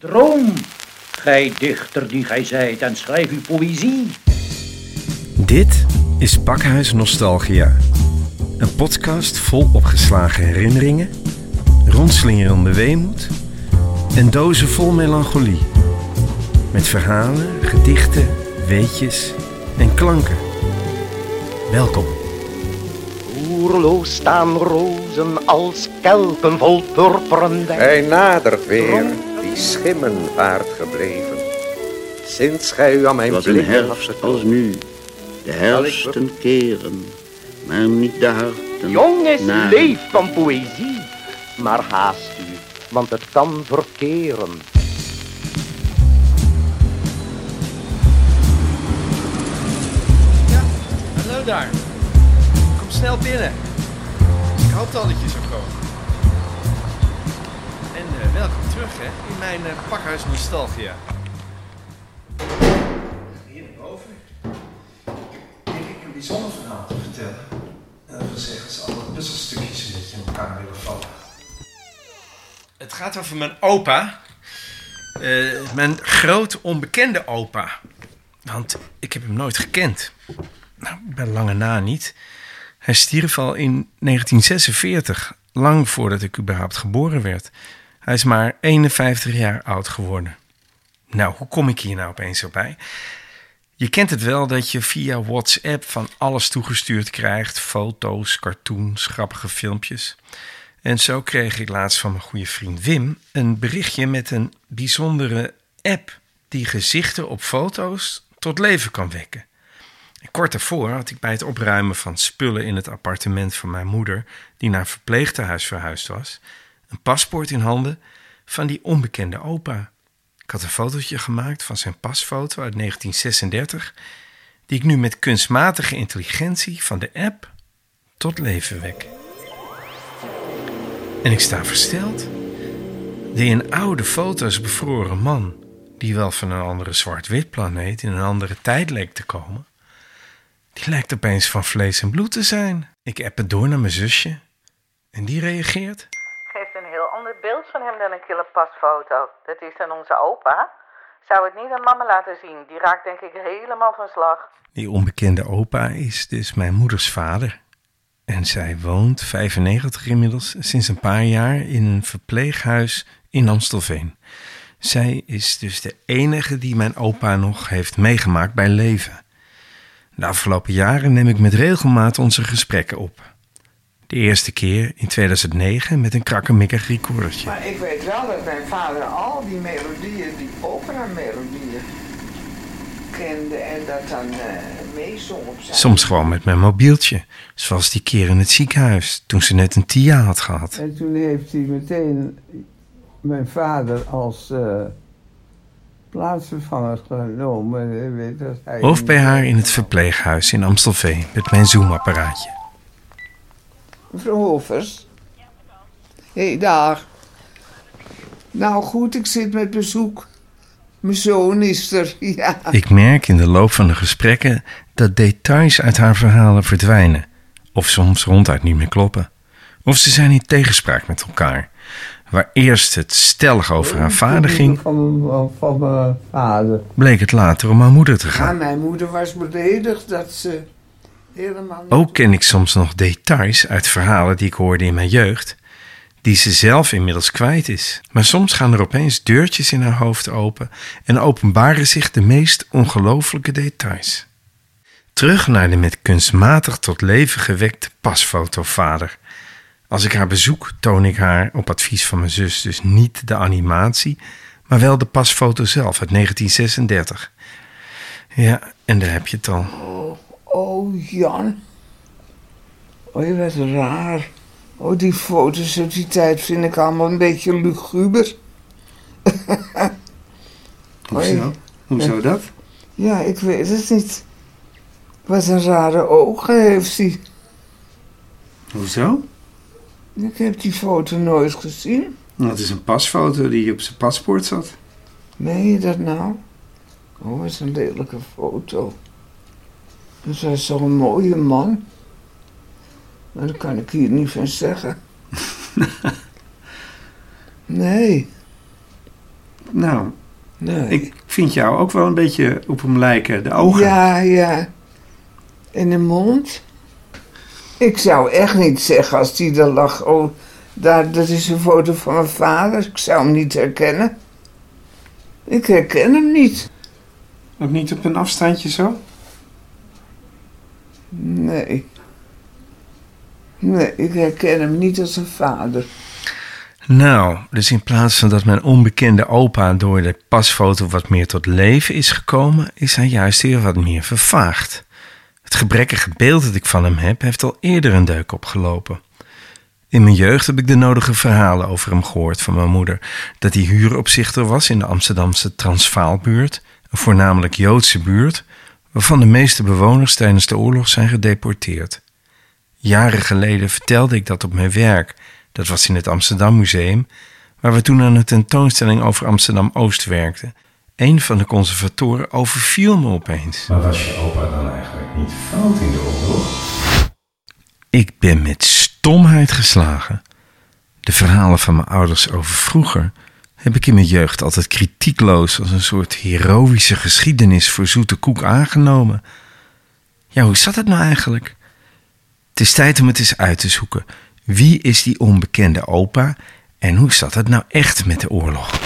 Droom, gij dichter die gij zijt, en schrijf uw poëzie. Dit is Pakhuis Nostalgia. Een podcast vol opgeslagen herinneringen, rondslingerende weemoed en dozen vol melancholie. Met verhalen, gedichten, weetjes en klanken. Welkom. Oerloos staan rozen als kelken vol purperen wijn. Hij nadert weer, die schimmenvaart gebleven. Sinds gij u aan mijn Wat een blik herfst als nu. De herfsten keren, maar niet de harten. Jongens, naar- leef van poëzie. Maar haast u, want het kan verkeren. Ja, hallo daar. Kom snel binnen. Ik hoopte al dat je welkom terug hè, in mijn eh, pakhuis Nostalgia. Hier naar boven. Denk ik een bijzonder verhaal te vertellen. En dat wil zeggen, als alle puzzelstukjes een beetje in elkaar willen vallen. Het gaat over mijn opa. Eh, mijn groot onbekende opa. Want ik heb hem nooit gekend. Nou, bij lange na niet. Hij stierf al in 1946, lang voordat ik überhaupt geboren werd. Hij is maar 51 jaar oud geworden. Nou, hoe kom ik hier nou opeens op bij? Je kent het wel dat je via WhatsApp van alles toegestuurd krijgt: foto's, cartoons, grappige filmpjes. En zo kreeg ik laatst van mijn goede vriend Wim een berichtje met een bijzondere app die gezichten op foto's tot leven kan wekken. En kort daarvoor had ik bij het opruimen van spullen in het appartement van mijn moeder, die naar verpleegtehuis verhuisd was, een paspoort in handen van die onbekende opa. Ik had een fotootje gemaakt van zijn pasfoto uit 1936, die ik nu met kunstmatige intelligentie van de app tot leven wek. En ik sta versteld. De in oude foto's bevroren man, die wel van een andere zwart-wit planeet in een andere tijd leek te komen, die lijkt opeens van vlees en bloed te zijn. Ik app het door naar mijn zusje en die reageert. Van hem dan een kille pasfoto. Dat is dan onze opa. Zou het niet aan mama laten zien. Die raakt denk ik helemaal van slag. Die onbekende opa is dus mijn moeders vader. En zij woont, 95 inmiddels, sinds een paar jaar in een verpleeghuis in Amstelveen. Zij is dus de enige die mijn opa nog heeft meegemaakt bij leven. De afgelopen jaren neem ik met regelmaat onze gesprekken op. De eerste keer in 2009 met een krakkemikkig recordertje. Maar ik weet wel dat mijn vader al die melodieën, die opera-melodieën, kende en dat dan eh meezong op zijn. Soms gewoon met mijn mobieltje, zoals die keer in het ziekenhuis toen ze net een TIA had gehad. En toen heeft hij meteen mijn vader als eh, plaatsvervanger genomen. Weet dat hij Of bij haar in het verpleeghuis in Amstelveen met mijn zoomapparaatje. Mevrouw Hoffers. Hé, hey, dag. Nou goed, ik zit met bezoek. Mijn zoon is er, ja. Ik merk in de loop van de gesprekken dat details uit haar verhalen verdwijnen. Of soms ronduit niet meer kloppen. Of ze zijn in tegenspraak met elkaar. Waar eerst het stellig over haar vader ging, Van, van, van mijn vader. bleek het later om haar moeder te gaan. mijn moeder was beledigd dat ze. Ook ken ik soms nog details uit verhalen die ik hoorde in mijn jeugd, die ze zelf inmiddels kwijt is. Maar soms gaan er opeens deurtjes in haar hoofd open en openbaren zich de meest ongelooflijke details. Terug naar de met kunstmatig tot leven gewekte pasfotovader. Als ik haar bezoek, toon ik haar op advies van mijn zus dus niet de animatie, maar wel de pasfoto zelf uit 1936. Ja, en daar heb je het al. Oh, Jan. Oh, je wat raar. Oh, die foto's uit die tijd vind ik allemaal een beetje luguber. Hoezo? Hoezo dat? Ja, ik weet het niet. Wat een rare ogen heeft hij. Hoezo? Ik heb die foto nooit gezien. Nou, het is een pasfoto die op zijn paspoort zat. Meen je dat nou? Oh, wat een lelijke foto. Dat was zo'n mooie man. Maar daar kan ik hier niet van zeggen. nee. Nou, Nee. ik vind jou ook wel een beetje op hem lijken. De ogen. Ja, ja. En de mond? Ik zou echt niet zeggen als die er lag. Oh, daar, dat is een foto van mijn vader. Ik zou hem niet herkennen. Ik herken hem niet. Ook niet op een afstandje zo? Nee. Nee, ik herken hem niet als een vader. Nou, dus in plaats van dat mijn onbekende opa door de pasfoto wat meer tot leven is gekomen, is hij juist weer wat meer vervaagd. Het gebrekkige beeld dat ik van hem heb, heeft al eerder een deuk opgelopen. In mijn jeugd heb ik de nodige verhalen over hem gehoord van mijn moeder. Dat hij huuropzichter was in de Amsterdamse Transvaalbuurt, een voornamelijk Joodse buurt, waarvan de meeste bewoners tijdens de oorlog zijn gedeporteerd. Jaren geleden vertelde ik dat op mijn werk. Dat was in het Amsterdam Museum, waar we toen aan een tentoonstelling over Amsterdam Oost werkten. Een van de conservatoren overviel me opeens. Maar was je opa dan eigenlijk niet fout in de oorlog? Ik ben met stomheid geslagen. De verhalen van mijn ouders over vroeger heb ik in mijn jeugd altijd kritiekloos als een soort heroïsche geschiedenis voor zoete koek aangenomen. Ja, hoe zat het nou eigenlijk? Het is tijd om het eens uit te zoeken. Wie is die onbekende opa en hoe zat het nou echt met de oorlog?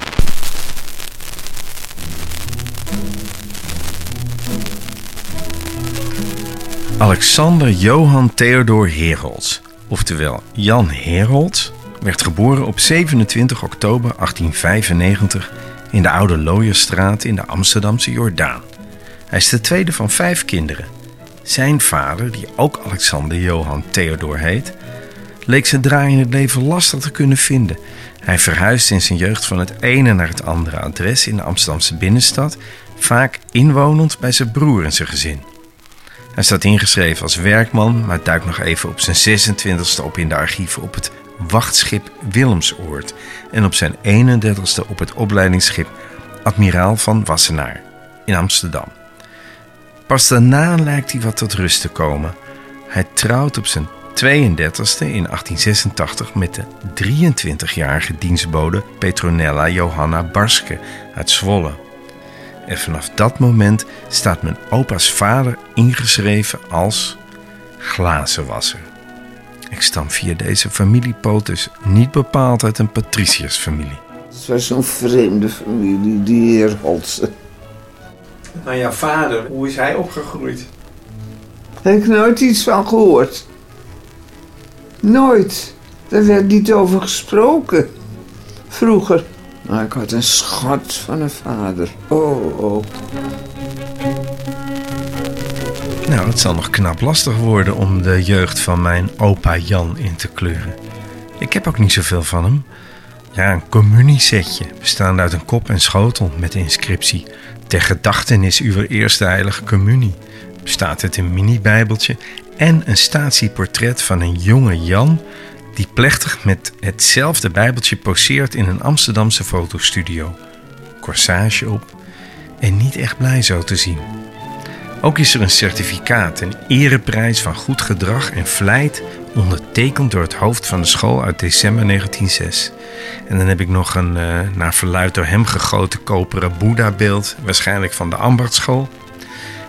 Alexander Johan Theodor Herolds, oftewel Jan Herolds, werd geboren op 27 oktober 1895 in de Oude Looierstraat in de Amsterdamse Jordaan. Hij is de tweede van vijf kinderen. Zijn vader, die ook Alexander Johan Theodor heet, leek zijn draai in het leven lastig te kunnen vinden. Hij verhuisde in zijn jeugd van het ene naar het andere adres in de Amsterdamse binnenstad, vaak inwonend bij zijn broer en zijn gezin. Hij staat ingeschreven als werkman, maar duikt nog even op zijn 26e op in de archieven op het wachtschip Willemsoord en op zijn 31ste op het opleidingsschip Admiraal van Wassenaar in Amsterdam. Pas daarna lijkt hij wat tot rust te komen. Hij trouwt op zijn 32e in 1886 met de 23-jarige dienstbode Petronella Johanna Barske uit Zwolle. En vanaf dat moment staat mijn opa's vader ingeschreven als glazenwasser. Ik stam via deze familiepoot dus niet bepaald uit een patriciërsfamilie. Het was zo'n vreemde familie, die heer Holtsen. Maar jouw vader, hoe is hij opgegroeid? Heb ik nooit iets van gehoord. Nooit. Daar werd niet over gesproken. Vroeger. Maar ik had een schat van een vader. Oh, oh. Nou, het zal nog knap lastig worden om de jeugd van mijn opa Jan in te kleuren. Ik heb ook niet zoveel van hem. Ja, een communiesetje, bestaande uit een kop en schotel met de inscriptie Ter gedachtenis uw eerste heilige communie. Bestaat uit een mini-bijbeltje en een statieportret van een jonge Jan die plechtig met hetzelfde bijbeltje poseert in een Amsterdamse fotostudio. Corsage op en niet echt blij zo te zien. Ook is er een certificaat, een ereprijs van goed gedrag en vlijt, ondertekend door het hoofd van de school uit december 1906. En dan heb ik nog een eh, naar verluid door hem gegoten koperen Boeddha-beeld, waarschijnlijk van de ambachtschool.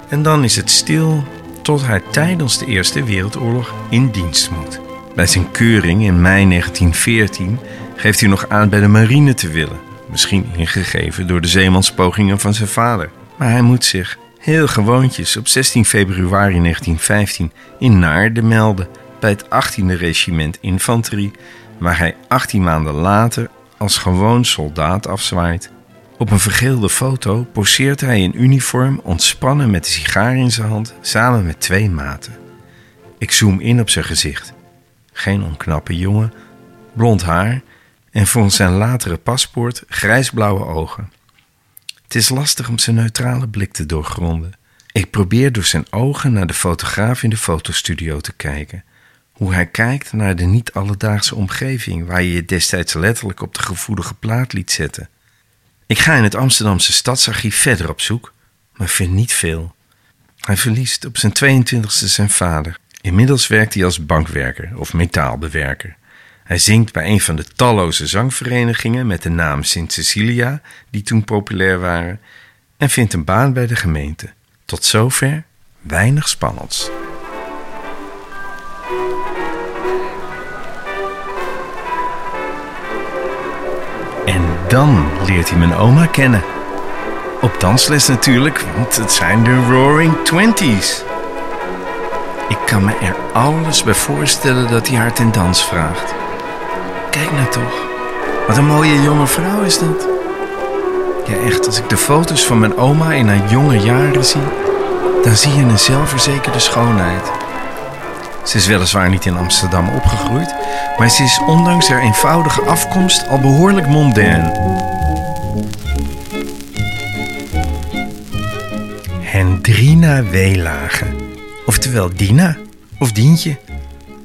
En dan is het stil tot hij tijdens de Eerste Wereldoorlog in dienst moet. Bij zijn keuring in mei 1914 geeft hij nog aan bij de marine te willen, misschien ingegeven door de zeemanspogingen van zijn vader. Maar hij moet zich heel gewoontjes op 16 februari 1915 in Naarden melden bij het 18e regiment infanterie, waar hij 18 maanden later als gewoon soldaat afzwaait. Op een vergeelde foto poseert hij in uniform ontspannen met de sigaar in zijn hand samen met twee maten. Ik zoom in op zijn gezicht. Geen onknappe jongen, blond haar en volgens zijn latere paspoort grijsblauwe ogen. Het is lastig om zijn neutrale blik te doorgronden. Ik probeer door zijn ogen naar de fotograaf in de fotostudio te kijken. Hoe hij kijkt naar de niet-alledaagse omgeving waar je je destijds letterlijk op de gevoelige plaat liet zetten. Ik ga in het Amsterdamse stadsarchief verder op zoek, maar vind niet veel. Hij verliest op zijn 22e zijn vader. Inmiddels werkt hij als bankwerker of metaalbewerker. Hij zingt bij een van de talloze zangverenigingen met de naam Sint Cecilia, die toen populair waren, en vindt een baan bij de gemeente. Tot zover weinig spannends. En dan leert hij mijn oma kennen. Op dansles natuurlijk, want het zijn de Roaring Twenties. Ik kan me er alles bij voorstellen dat hij haar ten dans vraagt. Kijk nou toch, wat een mooie jonge vrouw is dat. Ja, echt, als ik de foto's van mijn oma in haar jonge jaren zie, dan zie je een zelfverzekerde schoonheid. Ze is weliswaar niet in Amsterdam opgegroeid, maar ze is ondanks haar eenvoudige afkomst al behoorlijk modern. Hendrina Weelage, oftewel Dina of Dientje.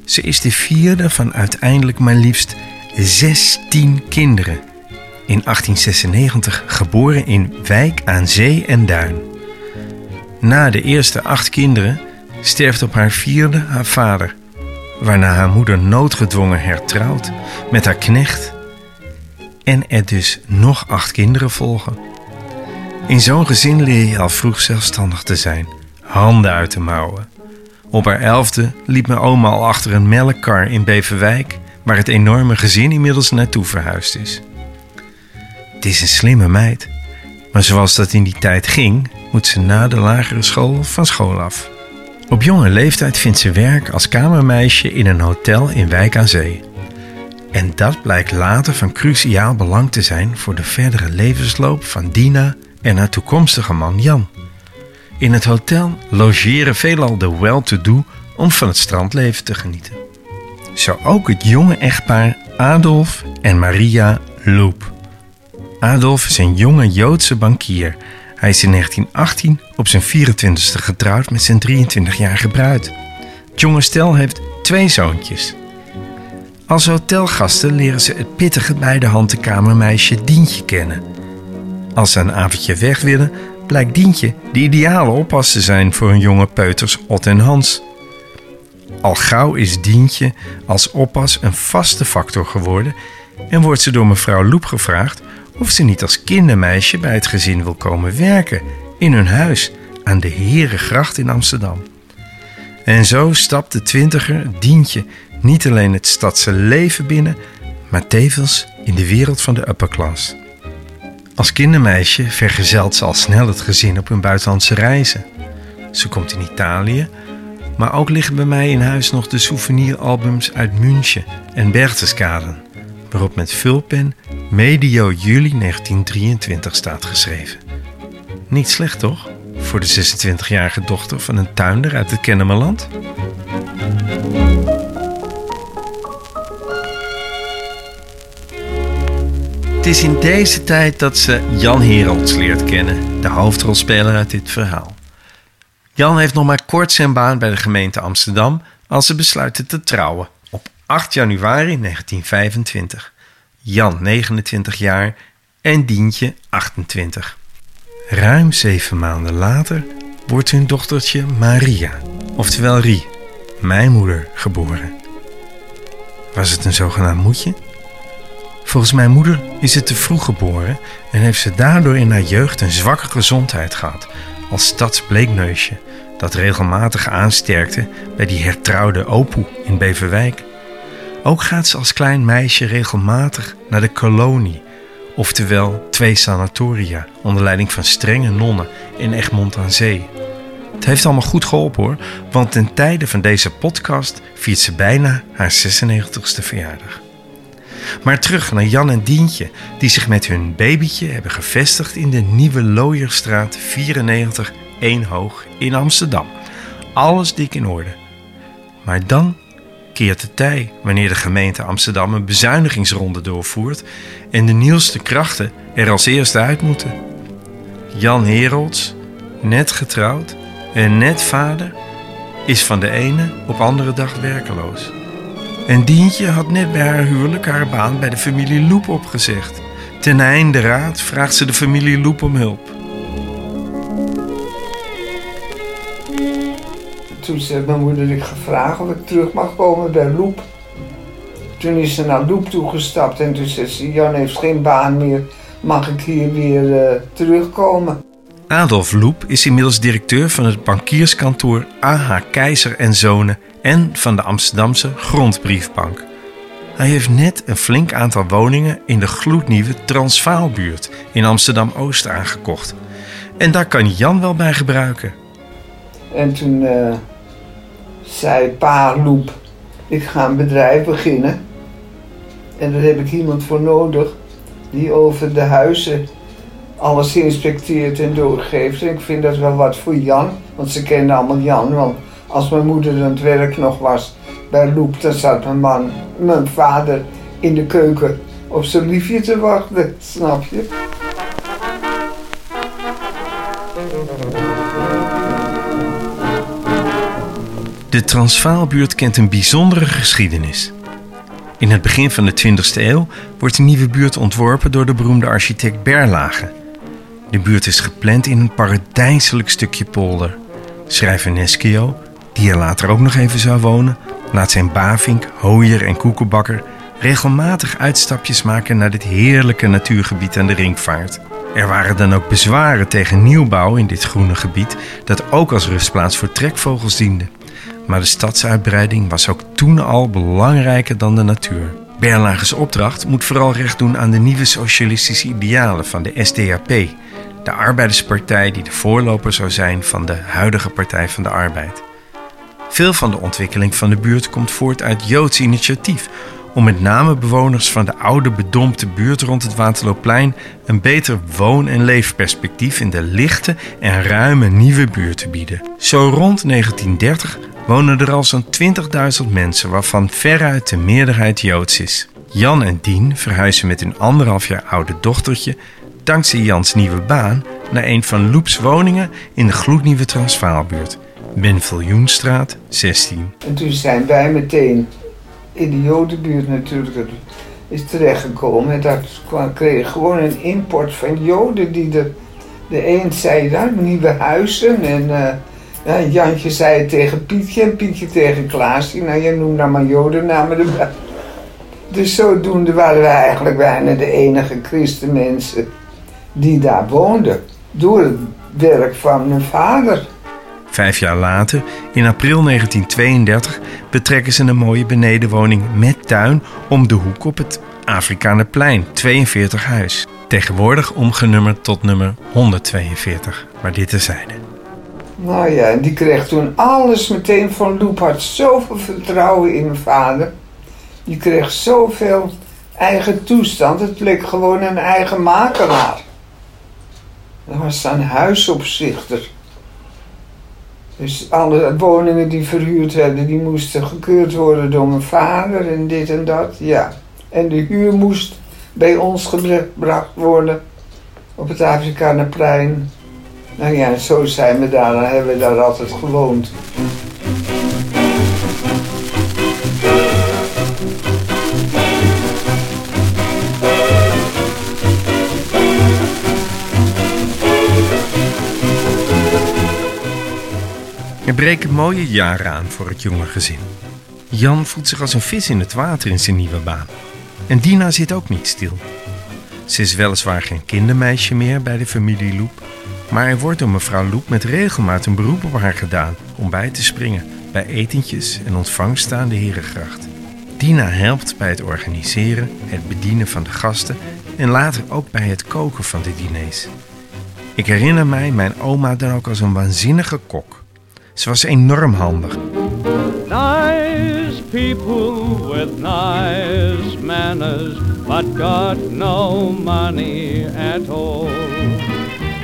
Ze is de vierde van uiteindelijk maar liefst 16 kinderen. In 1896 geboren in Wijk aan Zee en Duin. Na de eerste acht kinderen sterft op haar vierde haar vader, waarna haar moeder noodgedwongen hertrouwt met haar knecht en er dus nog acht kinderen volgen. In zo'n gezin leer je al vroeg zelfstandig te zijn, handen uit de mouwen. Op haar elfde liep mijn oma al achter een melkkar in Beverwijk, waar het enorme gezin inmiddels naartoe verhuisd is. Het is een slimme meid, maar zoals dat in die tijd ging, moet ze na de lagere school van school af. Op jonge leeftijd vindt ze werk als kamermeisje in een hotel in Wijk aan Zee. En dat blijkt later van cruciaal belang te zijn voor de verdere levensloop van Dina en haar toekomstige man Jan. In het hotel logeren veelal de well-to-do om van het strandleven te genieten. Zo ook het jonge echtpaar Adolf en Maria Loop. Adolf is een jonge Joodse bankier. Hij is in 1918 op zijn 24ste getrouwd met zijn 23-jarige bruid. Het jonge stel heeft twee zoontjes. Als hotelgasten leren ze het pittige bij de hand kamermeisje Dientje kennen. Als ze een avondje weg willen, blijkt Dientje de ideale oppas te zijn voor hun jonge peuters Ot en Hans. Al gauw is Dientje als oppas een vaste factor geworden en wordt ze door mevrouw Loep gevraagd of ze niet als kindermeisje bij het gezin wil komen werken in hun huis aan de Herengracht in Amsterdam. En zo stapt de twintiger Dientje niet alleen het stadse leven binnen, maar tevens in de wereld van de upper class. Als kindermeisje vergezelt ze al snel het gezin op hun buitenlandse reizen. Ze komt in Italië, maar ook liggen bij mij in huis nog de souveniralbums uit München en Berchtesgaden, waarop met vulpen medio juli 1923 staat geschreven. Niet slecht toch, voor de 26-jarige dochter van een tuinder uit het Kennemerland? Het is in deze tijd dat ze Jan Herolds leert kennen, de hoofdrolspeler uit dit verhaal. Jan heeft nog maar kort zijn baan bij de gemeente Amsterdam als ze besluiten te trouwen op 8 januari 1925. Jan 29 jaar en Dientje 28. Ruim zeven maanden later wordt hun dochtertje Maria, oftewel Rie, mijn moeder, geboren. Was het een zogenaamd moedje? Volgens mijn moeder is het te vroeg geboren en heeft ze daardoor in haar jeugd een zwakke gezondheid gehad, als stadsbleekneusje, dat regelmatig aansterkte bij die hertrouwde opoe in Beverwijk. Ook gaat ze als klein meisje regelmatig naar de kolonie, oftewel twee sanatoria onder leiding van strenge nonnen in Egmond aan Zee. Het heeft allemaal goed geholpen hoor, want ten tijde van deze podcast viert ze bijna haar 96ste verjaardag. Maar terug naar Jan en Dientje, die zich met hun babytje hebben gevestigd in de Nieuwe Looierstraat 94 1 Hoog in Amsterdam. Alles dik in orde. Maar dan keert de tij wanneer de gemeente Amsterdam een bezuinigingsronde doorvoert en de nieuwste krachten er als eerste uit moeten. Jan Herolds, net getrouwd en net vader, is van de ene op andere dag werkeloos. En Dientje had net bij haar huwelijk haar baan bij de familie Loep opgezegd. Ten einde raad vraagt ze de familie Loep om hulp. Toen zei mijn moeder, vragen of ik terug mag komen bij Loep. Toen is ze naar Loep toegestapt en toen zei ze: Jan heeft geen baan meer. Mag ik hier weer eh, terugkomen? Adolf Loep is inmiddels directeur van het bankierskantoor AH Keizer en Zonen en van de Amsterdamse Grondbriefbank. Hij heeft net een flink aantal woningen in de gloednieuwe Transvaalbuurt in Amsterdam-Oost aangekocht. En daar kan Jan wel bij gebruiken. En toen eh, zei pa Loep: Ik ga een bedrijf beginnen. En daar heb ik iemand voor nodig die over de huizen alles inspecteert en doorgeeft. En ik vind dat wel wat voor Jan, want ze kennen allemaal Jan. Want als mijn moeder aan het werk nog was bij Loep, dan zat mijn man, mijn vader in de keuken op zijn liefje te wachten, snap je? De Transvaalbuurt kent een bijzondere geschiedenis. In het begin van de 20e eeuw wordt de nieuwe buurt ontworpen door de beroemde architect Berlage. De buurt is gepland in een paradijselijk stukje polder. Schrijver Neschio, die er later ook nog even zou wonen, laat zijn bavink, hooier en koekenbakker regelmatig uitstapjes maken naar dit heerlijke natuurgebied aan de ringvaart. Er waren dan ook bezwaren tegen nieuwbouw in dit groene gebied, dat ook als rustplaats voor trekvogels diende. Maar de stadsuitbreiding was ook toen al belangrijker dan de natuur. Berlage's opdracht moet vooral recht doen aan de nieuwe socialistische idealen van de SDAP, de arbeiderspartij die de voorloper zou zijn van de huidige Partij van de Arbeid. Veel van de ontwikkeling van de buurt komt voort uit Joods initiatief om met name bewoners van de oude bedompte buurt rond het Waterloopplein een beter woon- en leefperspectief in de lichte en ruime nieuwe buurt te bieden. Zo rond 1930 wonen er al zo'n 20.000 mensen, waarvan veruit de meerderheid Joods is. Jan en Dien verhuizen met hun anderhalf jaar oude dochtertje, dankzij Jans nieuwe baan, naar een van Loeps woningen in de gloednieuwe Transvaalbuurt. Benviljoenstraat 16. En toen zijn wij meteen in de Jodenbuurt natuurlijk is terechtgekomen. En daar kreeg gewoon een import van Joden die de, de een zei, daar nieuwe huizen. En eh, ja, Jantje zei het tegen Pietje en Pietje tegen Klaasje. Nou, je noemt nou maar Jodennamen erbij. Dus zodoende waren wij eigenlijk bijna de enige christenmensen die daar woonden. Door het werk van mijn vader. Vijf jaar later, in april 1932, betrekken ze een mooie benedenwoning met tuin om de hoek op het Afrikanerplein, 42 huis. Tegenwoordig omgenummerd tot nummer 142, maar dit terzijde. Nou ja, en die kreeg toen alles meteen van Loep. Had zoveel vertrouwen in mijn vader. Die kreeg zoveel eigen toestand. Het bleek gewoon een eigen makelaar. Dat was een huisopzichter. Dus alle woningen die verhuurd werden, die moesten gekeurd worden door mijn vader en dit en dat. Ja. En de huur moest bij ons gebracht worden op het Afrikanerplein. Nou ja, zo zijn we daar, dan hebben we daar altijd gewoond. Er breken mooie jaren aan voor het jonge gezin. Jan voelt zich als een vis in het water in zijn nieuwe baan. En Dina zit ook niet stil. Ze is weliswaar geen kindermeisje meer bij de familie Loep, maar er wordt door mevrouw Loep met regelmaat een beroep op haar gedaan om bij te springen bij etentjes en ontvangst aan de Herengracht. Dina helpt bij het organiseren, het bedienen van de gasten en later ook bij het koken van de diners. Ik herinner mij mijn oma dan ook als een waanzinnige kok. Ze was enorm handig. Nice people with nice manners, but got no money at all.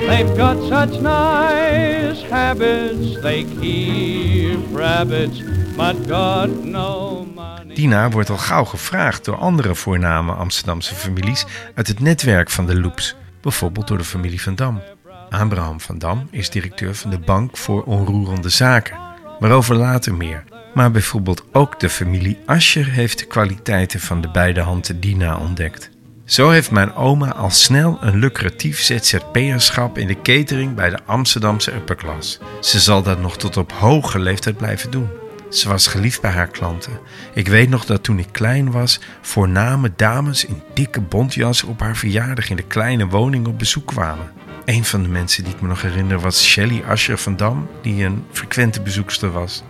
They've got such nice habits, they keep rabbits, but money. Dina wordt al gauw gevraagd door andere voorname Amsterdamse families uit het netwerk van de Loops, bijvoorbeeld door de familie Van Dam. Abraham van Dam is directeur van de Bank voor Onroerende Zaken, waarover later meer. Maar bijvoorbeeld ook de familie Ascher heeft de kwaliteiten van de beide handen Dina ontdekt. Zo heeft mijn oma al snel een lucratief ZZP'erschap in de catering bij de Amsterdamse upperclass. Ze zal dat nog tot op hoge leeftijd blijven doen. Ze was geliefd bij haar klanten. Ik weet nog dat toen ik klein was, voorname dames in dikke bontjassen op haar verjaardag in de kleine woning op bezoek kwamen. Een van de mensen die ik me nog herinner was Shelley Ascher van Dam, die een frequente bezoekster was.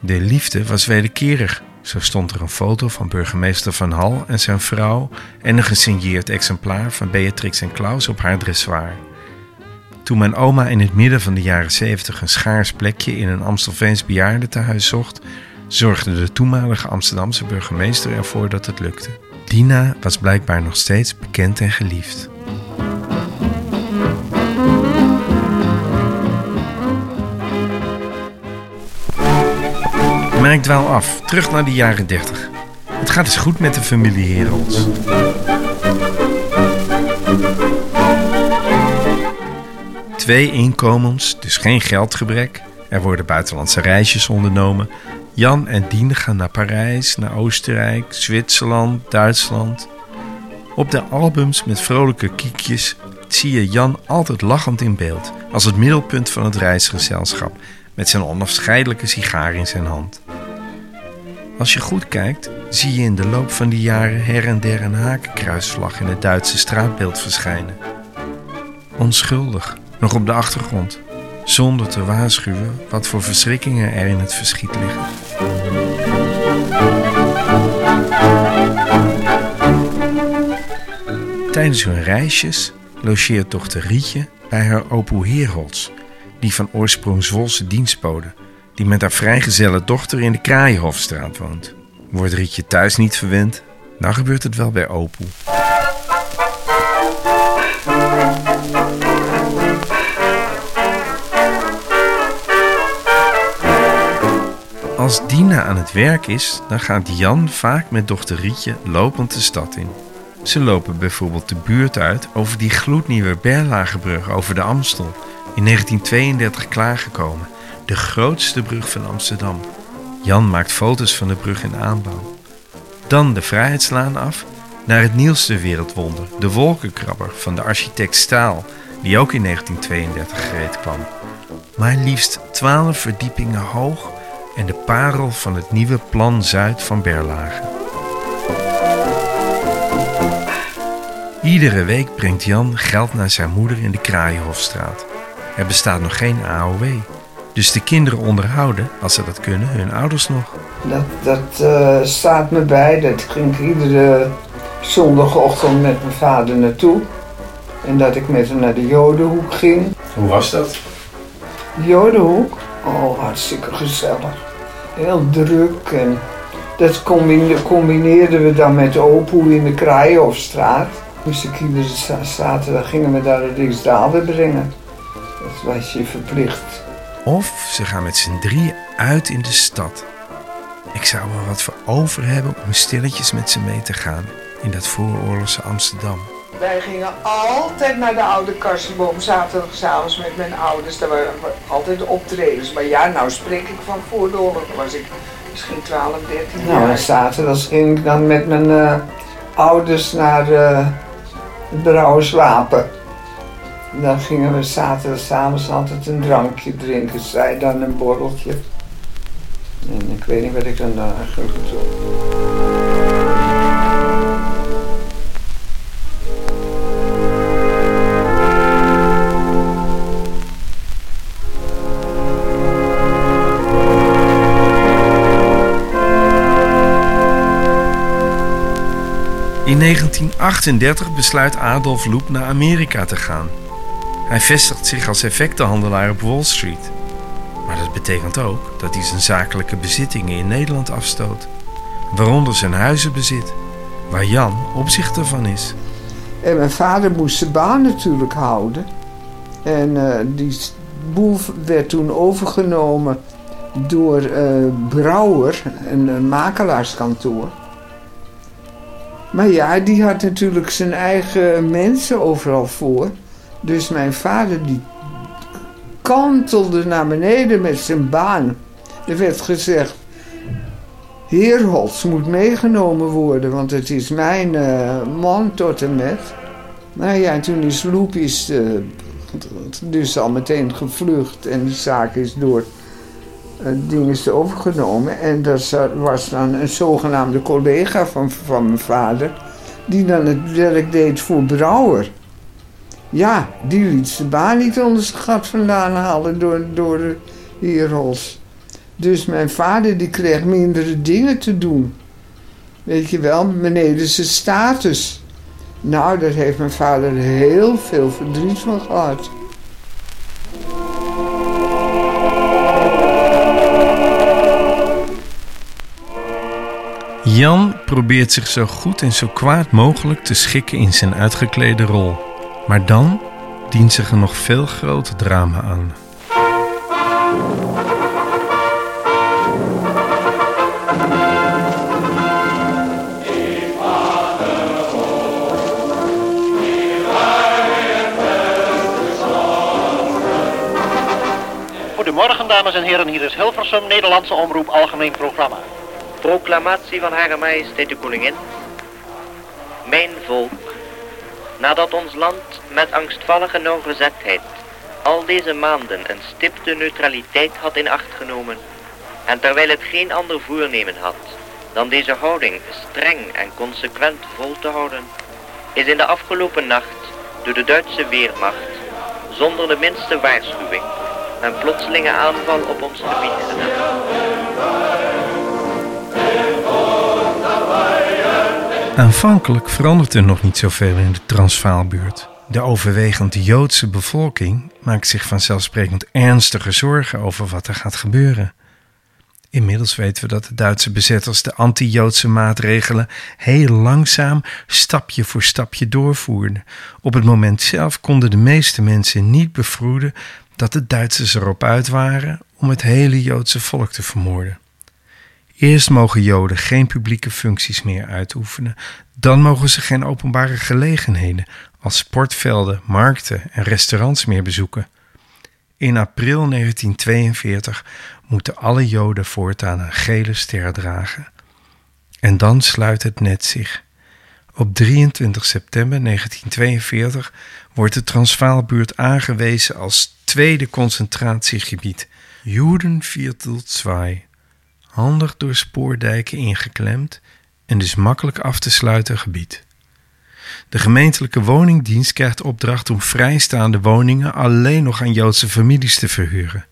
De liefde was wederkerig. Zo stond er een foto van burgemeester Van Hal en zijn vrouw en een gesigneerd exemplaar van Beatrix en Klaus op haar dressoir. Toen mijn oma in het midden van de jaren 70 een schaars plekje in een Amstelveens bejaardentehuis zocht, zorgde de toenmalige Amsterdamse burgemeester ervoor dat het lukte. Dina was blijkbaar nog steeds bekend en geliefd. Maar ik dwaal af, terug naar de jaren 30. Het gaat eens goed met de familie Herolds. Twee inkomens, dus geen geldgebrek. Er worden buitenlandse reisjes ondernomen. Jan en Dien gaan naar Parijs, naar Oostenrijk, Zwitserland, Duitsland. Op de albums met vrolijke kiekjes zie je Jan altijd lachend in beeld, als het middelpunt van het reisgezelschap, met zijn onafscheidelijke sigaar in zijn hand. Als je goed kijkt, zie je in de loop van die jaren her en der een hakenkruisvlag in het Duitse straatbeeld verschijnen. Onschuldig, nog op de achtergrond, zonder te waarschuwen wat voor verschrikkingen er in het verschiet liggen. Tijdens hun reisjes logeert dochter Rietje bij haar opoe Heerholz, die van oorsprong Zwolse dienstbode, die met haar vrijgezelle dochter in de Kraaienhofstraat woont. Wordt Rietje thuis niet verwend, dan gebeurt het wel bij opoe. Als Dina aan het werk is, dan gaat Jan vaak met dochter Rietje lopend de stad in. Ze lopen bijvoorbeeld de buurt uit over die gloednieuwe Berlagebrug over de Amstel, in 1932 klaargekomen, de grootste brug van Amsterdam. Jan maakt foto's van de brug in aanbouw. Dan de Vrijheidslaan af naar het nieuwste wereldwonder, de wolkenkrabber van de architect Staal, die ook in 1932 gereed kwam. Maar liefst 12 verdiepingen hoog en de parel van het nieuwe Plan Zuid van Berlage. Iedere week brengt Jan geld naar zijn moeder in de Kraaienhofstraat. Er bestaat nog geen AOW, dus de kinderen onderhouden, als ze dat kunnen, hun ouders nog. Dat, dat eh, staat me bij. Dat ging ik iedere zondagochtend met mijn vader naartoe. En dat ik met hem naar de Jodenhoek ging. Hoe was dat? De Jodenhoek? Oh, hartstikke gezellig. Heel druk. En dat combine- combineerden we dan met Opoe in de Kraaienhofstraat. Dus ik iedere za- zaterdag gingen we daar de Riksdaalder brengen. Dat was je verplicht. Of ze gaan met z'n drieën uit in de stad. Ik zou er wat voor over hebben om stilletjes met ze mee te gaan in dat vooroorlogse Amsterdam. Wij gingen altijd naar de oude Karsenboom zaterdagavond met mijn ouders. Daar waren altijd de optredens. Maar ja, nou spreek ik van voor de oorlog. Was ik misschien 12, 13 jaar. Nou, en zaterdag ging ik dan met mijn eh, ouders naar eh het Brouwerswapen. Dan gingen we zaterdagavond altijd een drankje drinken. Zij dan een borreltje. En ik weet niet wat ik dan eigenlijk doe. In 1938 besluit Adolf Loep naar Amerika te gaan. Hij vestigt zich als effectenhandelaar op Wall Street. Maar dat betekent ook dat hij zijn zakelijke bezittingen in Nederland afstoot. Waaronder zijn huizenbezit, waar Jan opzichter van is. En mijn vader moest zijn baan natuurlijk houden. En eh, die boel werd toen overgenomen door eh, Brouwer, een makelaarskantoor. Maar ja, die had natuurlijk zijn eigen mensen overal voor. Dus mijn vader die kantelde naar beneden met zijn baan. Er werd gezegd, Heerholz moet meegenomen worden, want het is mijn eh, man tot en met. Nou ja, en toen is Loep is, eh, dus al meteen gevlucht en de zaak is door ding is overgenomen. En dat was dan een zogenaamde collega van, van mijn vader, die dan het werk deed voor Brouwer. Ja, die liet zijn baan niet onder zijn gat vandaan halen door, door de Hierhols. Dus mijn vader die kreeg mindere dingen te doen. Weet je wel, beneden zijn status. Nou, daar heeft mijn vader heel veel verdriet van gehad. Jan probeert zich zo goed en zo kwaad mogelijk te schikken in zijn uitgeklede rol. Maar dan dient zich een nog veel groter drama aan. Goedemorgen dames en heren, hier is Hilversum, Nederlandse Omroep Algemeen Programma. Proclamatie van Hare Majesteit de Koningin. Mijn volk, nadat ons land met angstvallige nauwgezetheid al deze maanden een stipte neutraliteit had in acht genomen, en terwijl het geen ander voornemen had dan deze houding streng en consequent vol te houden, is in de afgelopen nacht door de Duitse Weermacht zonder de minste waarschuwing een plotselinge aanval op ons gebied gedaan. Aanvankelijk verandert er nog niet zoveel in de Transvaalbuurt. De overwegend Joodse bevolking maakt zich vanzelfsprekend ernstige zorgen over wat er gaat gebeuren. Inmiddels weten we dat de Duitse bezetters de anti-Joodse maatregelen heel langzaam, stapje voor stapje doorvoerden. Op het moment zelf konden de meeste mensen niet bevroeden dat de Duitsers erop uit waren om het hele Joodse volk te vermoorden. Eerst mogen Joden geen publieke functies meer uitoefenen, dan mogen ze geen openbare gelegenheden als sportvelden, markten en restaurants meer bezoeken. In april 1942 moeten alle Joden voortaan een gele ster dragen. En dan sluit het net zich. Op 23 september 1942 wordt de Transvaalbuurt aangewezen als tweede concentratiegebied, Judenviertel 2 handig door spoordijken ingeklemd en dus makkelijk af te sluiten gebied. De gemeentelijke woningdienst krijgt opdracht om vrijstaande woningen alleen nog aan Joodse families te verhuren.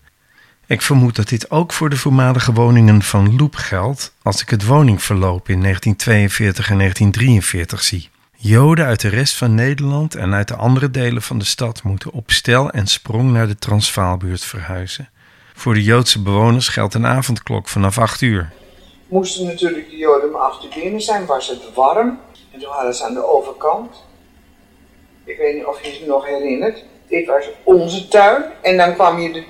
Ik vermoed dat dit ook voor de voormalige woningen van Loep geldt als ik het woningverloop in 1942 en 1943 zie. Joden uit de rest van Nederland en uit de andere delen van de stad moeten op stel en sprong naar de Transvaalbuurt verhuizen. Voor de Joodse bewoners geldt een avondklok vanaf 8 uur. Moesten natuurlijk de Joden 8 uur binnen zijn, was het warm. En toen hadden ze aan de overkant, ik weet niet of je het nog herinnert, dit was onze tuin. En dan kwam je, de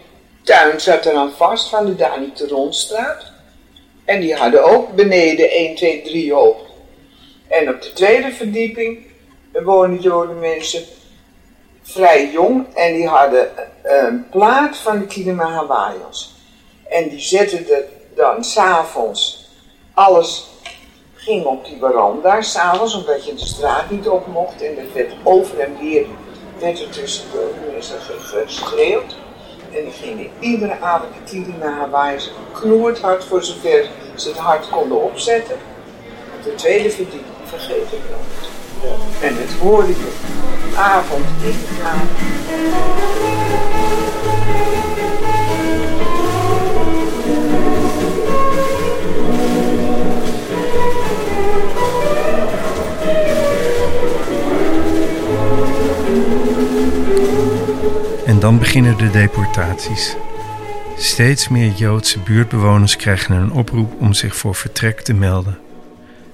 tuin zat er vast van de Dani Teronstraat. En die hadden ook beneden 1, 2, 3 hoog. En op de tweede verdieping woonden Joden mensen vrij jong en die hadden een plaat van de Kinema Hawaiians. En die zetten er dan s'avonds, alles ging op die veranda s'avonds, omdat je de straat niet op mocht. En er werd over en weer, werd er tussen de mensen geschreeuwd. En die gingen iedere avond de Kinema Hawaiians knoerd voor zover ze het hard konden opzetten. Op de tweede verdieping vergeten ik nooit. En het hoorde je avond. En dan beginnen de deportaties. Steeds meer Joodse buurtbewoners krijgen een oproep om zich voor vertrek te melden.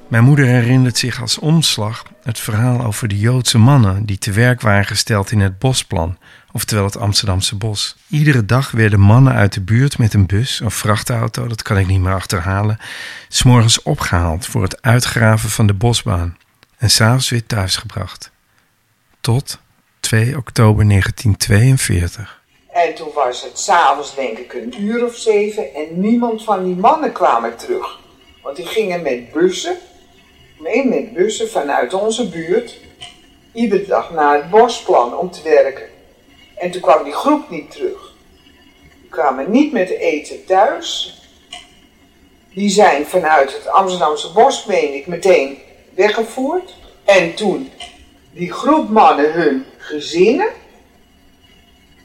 Mijn moeder herinnert zich als omslag het verhaal over de Joodse mannen die te werk waren gesteld in het Bosplan, oftewel het Amsterdamse bos. Iedere dag werden mannen uit de buurt met een bus of vrachtauto, dat kan ik niet meer achterhalen, s'morgens opgehaald voor het uitgraven van de bosbaan en s'avonds weer thuisgebracht. Tot 2 oktober 1942. En toen was het s'avonds denk ik een uur of zeven en niemand van die mannen kwam er terug. Want die gingen met bussen mee met bussen vanuit onze buurt iedere dag naar het bosplan om te werken. En toen kwam die groep niet terug. Die kwamen niet met eten thuis. Die zijn vanuit het Amsterdamse bos, meen ik, meteen weggevoerd. En toen die groep mannen hun gezinnen.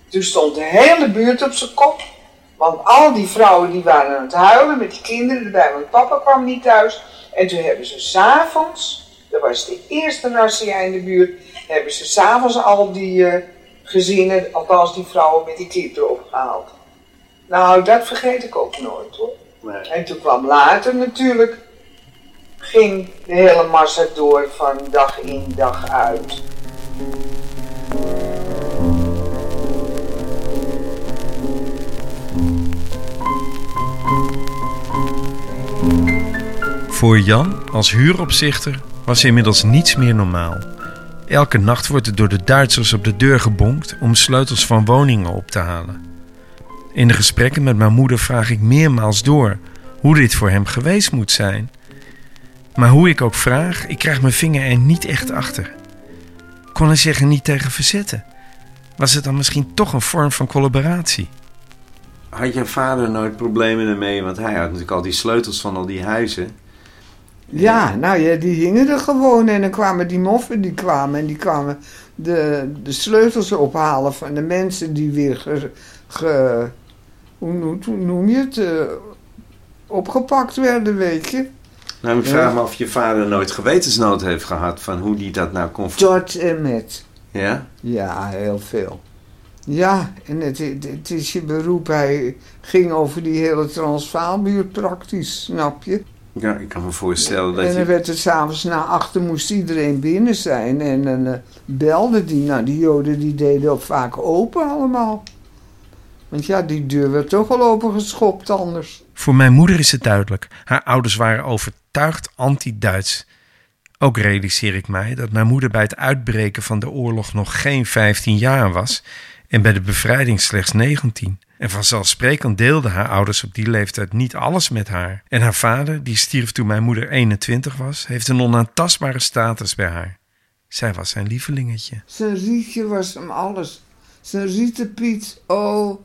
Toen stond de hele buurt op zijn kop. Want al die vrouwen die waren aan het huilen met die kinderen erbij, want papa kwam niet thuis. En toen hebben ze s'avonds, dat was de eerste Narcia in de buurt, hebben ze s'avonds al die uh, gezinnen, althans die vrouwen met die kinderen opgehaald. Nou, dat vergeet ik ook nooit hoor. Nee. En toen kwam later natuurlijk, ging de hele massa door van dag in dag uit. Voor Jan, als huuropzichter, was inmiddels niets meer normaal. Elke nacht wordt er door de Duitsers op de deur gebonkt om sleutels van woningen op te halen. In de gesprekken met mijn moeder vraag ik meermaals door hoe dit voor hem geweest moet zijn. Maar hoe ik ook vraag, ik krijg mijn vinger er niet echt achter. Kon hij zich er niet tegen verzetten? Was het dan misschien toch een vorm van collaboratie? Had je vader nooit problemen ermee? Want hij had natuurlijk al die sleutels van al die huizen. Ja, nou ja, die hingen er gewoon en dan kwamen die moffen, die kwamen en die kwamen de, de sleutels ophalen van de mensen die weer ge, ge hoe, noem je het, uh, opgepakt werden, weet je. Nou, ik vraag me of je vader nooit gewetensnood heeft gehad van hoe die dat nou kon... Tot en met. Ja? Ja, heel veel. Ja, en het, het, is je beroep. Hij ging over die hele Transvaalbuurt praktisch, snap je? Ja, ik kan me voorstellen dat en je... dan werd het s'avonds na achter moest iedereen binnen zijn. En dan uh, belde die. Nou, die joden die deden ook vaak open allemaal. Want ja, die deur werd toch wel opengeschopt anders. Voor mijn moeder is het duidelijk. Haar ouders waren overtuigd anti-Duits. Ook realiseer ik mij dat mijn moeder bij het uitbreken van de oorlog nog geen 15 jaar was en bij de bevrijding slechts 19. En vanzelfsprekend deelden haar ouders op die leeftijd niet alles met haar. En haar vader, die stierf toen mijn moeder 21 was, heeft een onaantastbare status bij haar. Zij was zijn lievelingetje. Zijn rietje was hem alles. Zijn rietenpiet, oh,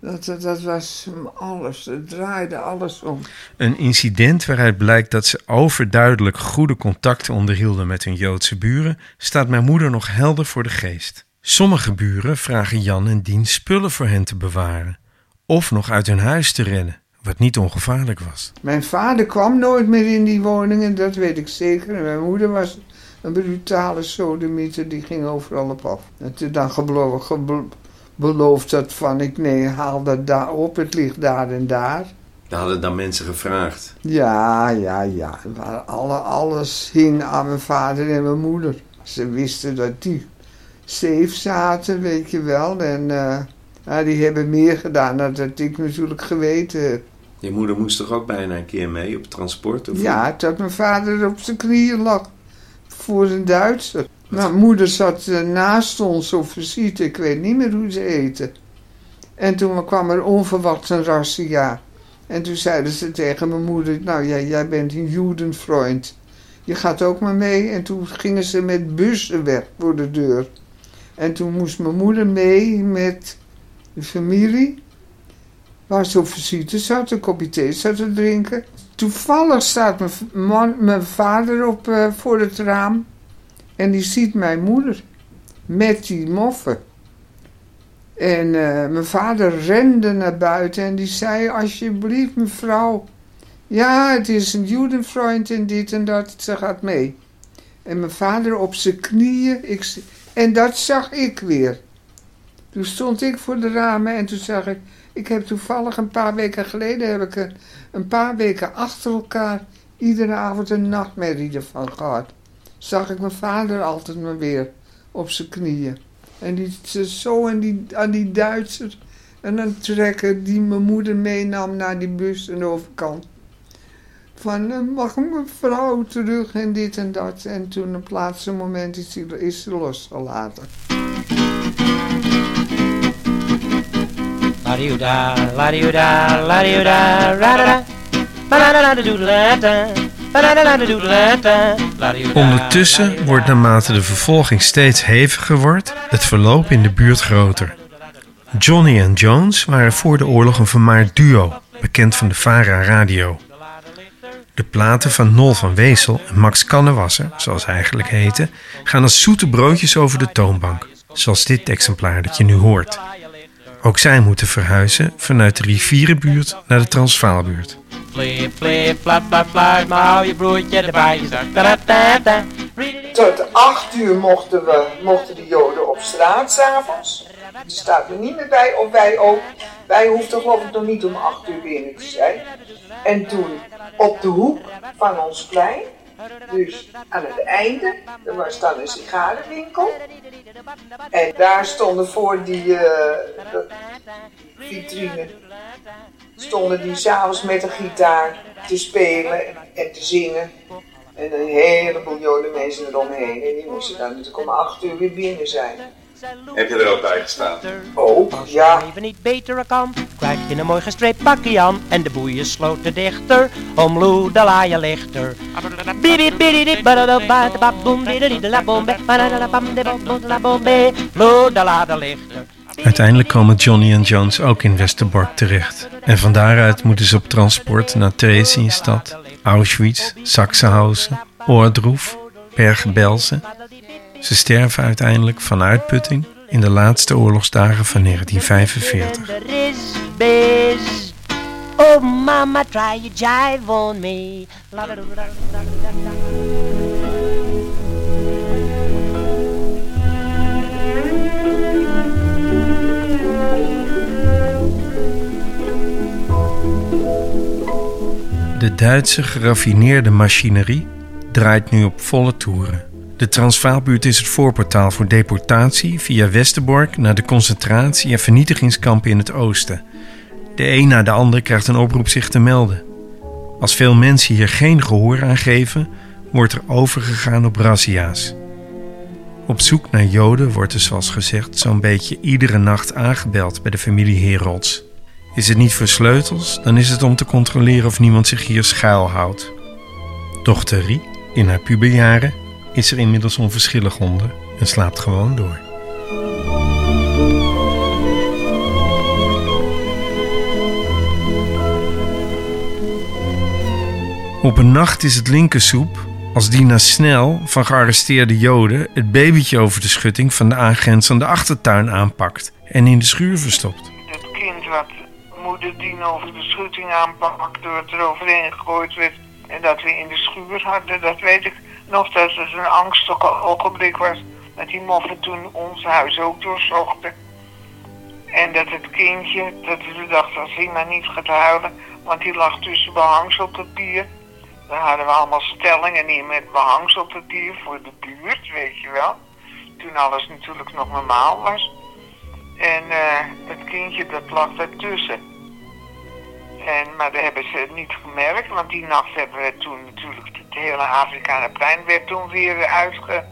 dat, dat, dat, was hem alles. Het draaide alles om. Een incident waaruit blijkt dat ze overduidelijk goede contacten onderhielden met hun Joodse buren, staat mijn moeder nog helder voor de geest. Sommige buren vragen Jan en Dien spullen voor hen te bewaren, of nog uit hun huis te rennen, wat niet ongevaarlijk was. Mijn vader kwam nooit meer in die woningen, dat weet ik zeker. En mijn moeder was een brutale sodemieter, die ging overal op af. En toen dan gebloven, beloofd dat van ik nee, haal dat daar op, het ligt daar en daar. Daar hadden dan mensen gevraagd? Ja, ja, ja. Alle, alles hing aan mijn vader en mijn moeder. Ze wisten dat die safe zaten, weet je wel. En uh, die hebben meer gedaan dan dat ik natuurlijk geweten heb. Je moeder moest toch ook bijna een keer mee op transport? Of ja, tot mijn vader op zijn knieën lag. Voor een Duitser. Mijn moeder zat uh, naast ons op visite, ik weet niet meer hoe ze heette. En toen kwam er onverwacht een razzia. En toen zeiden ze tegen mijn moeder, nou jij, jij bent een judenvriend. Je gaat ook maar mee. En toen gingen ze met bussen weg voor de deur. En toen moest mijn moeder mee met de familie. Waar ze op visite zat, een kopje thee zat te drinken. Toevallig staat mijn, man, mijn vader op uh, voor het raam. En die ziet mijn moeder met die moffen. En uh, mijn vader rende naar buiten en die zei: Alsjeblieft, mevrouw. Ja, het is een judenvriend en dit en dat. Ze gaat mee. En mijn vader op zijn knieën. Ik, en dat zag ik weer. Toen stond ik voor de ramen en toen zag ik... Ik heb toevallig een paar weken geleden... heb ik een, een paar weken achter elkaar... iedere avond een nachtmerrie ervan gehad. Zag ik mijn vader altijd maar weer op zijn knieën. En die zo aan die, aan die Duitser... en een trekker die mijn moeder meenam naar die bus aan de overkant. Van, eh, mag mijn vrouw terug en dit en dat. En toen op het laatste moment is, die, is ze losgelaten. Ondertussen wordt naarmate de vervolging steeds heviger wordt, het verloop in de buurt groter. Johnny en Jones waren voor de oorlog een vermaard duo, bekend van de Vara Radio. De platen van Nol van Wezel en Max Kannewasser, zoals hij eigenlijk heette, gaan als zoete broodjes over de toonbank, zoals dit exemplaar dat je nu hoort. Ook zij moeten verhuizen vanuit de rivierenbuurt naar de Transvaalbuurt. Da. Tot acht uur mochten, we, mochten de Joden op straat s'avonds. Er staat er niet meer bij, of wij ook. Wij hoefden geloof ik nog niet om acht uur binnen te zijn. En toen op de hoek van ons plein, dus aan het einde, er was dan een sigarenwinkel. En daar stonden voor die, eh, vitrine, stonden die s'avonds met een gitaar te spelen en te zingen. En een heleboel Joden mensen eromheen. En die moesten dan natuurlijk om acht uur weer binnen zijn. Heb je er ook bij gestaan? Ook, ja. Even niet beter kan, krijg je een mooi gestreept pakje aan. En de boeien sloten dichter, om Lou de laaien lichter. Uiteindelijk komen Johnny en Jones ook in Westerbork terecht. En van daaruit moeten ze op transport naar Theresienstadt, Auschwitz, Sachsenhausen, Oordroef, Bergen-Belsen. Ze sterven uiteindelijk van uitputting in de laatste oorlogsdagen van 1945. Er is biz. Oh mama, try your jive on me. La da da da da da da. De Duitse geraffineerde machinerie draait nu op volle toeren. De Transvaalbuurt is het voorportaal voor deportatie via Westerbork naar de concentratie- en vernietigingskampen in het oosten. De een na de ander krijgt een oproep zich te melden. Als veel mensen hier geen gehoor aan geven, wordt er overgegaan op razzia's. Op zoek naar Joden wordt er zoals gezegd zo'n beetje iedere nacht aangebeld bij de familie Herolds. Is het niet voor sleutels, dan is het om te controleren of niemand zich hier schuilhoudt. Dochter Rie, in haar puberjaren, is er inmiddels onverschillig onder en slaapt gewoon door. Op een nacht is het linkersoep als Dina Snel van gearresteerde Joden het babytje over de schutting van de aangrenzende achtertuin aanpakt en in de schuur verstopt. Het kind wat moeder Dien over de schutting aanpakt door het eroverheen gegooid werd. En dat we in de schuur hadden, dat weet ik nog dat het een angstig ogenblik was. Dat die moffen toen ons huis ook doorzochten. En dat het kindje, dat we dachten als hij maar niet gaat huilen, want die lag tussen behangselpapier. Daar hadden we allemaal stellingen in met behangselpapier voor de buurt, weet je wel. Toen alles natuurlijk nog normaal was. En eh, het kindje dat lag daartussen. En, maar dat hebben ze niet gemerkt, want die nacht hebben we toen natuurlijk het hele Afrikaanplein werd toen weer uitge,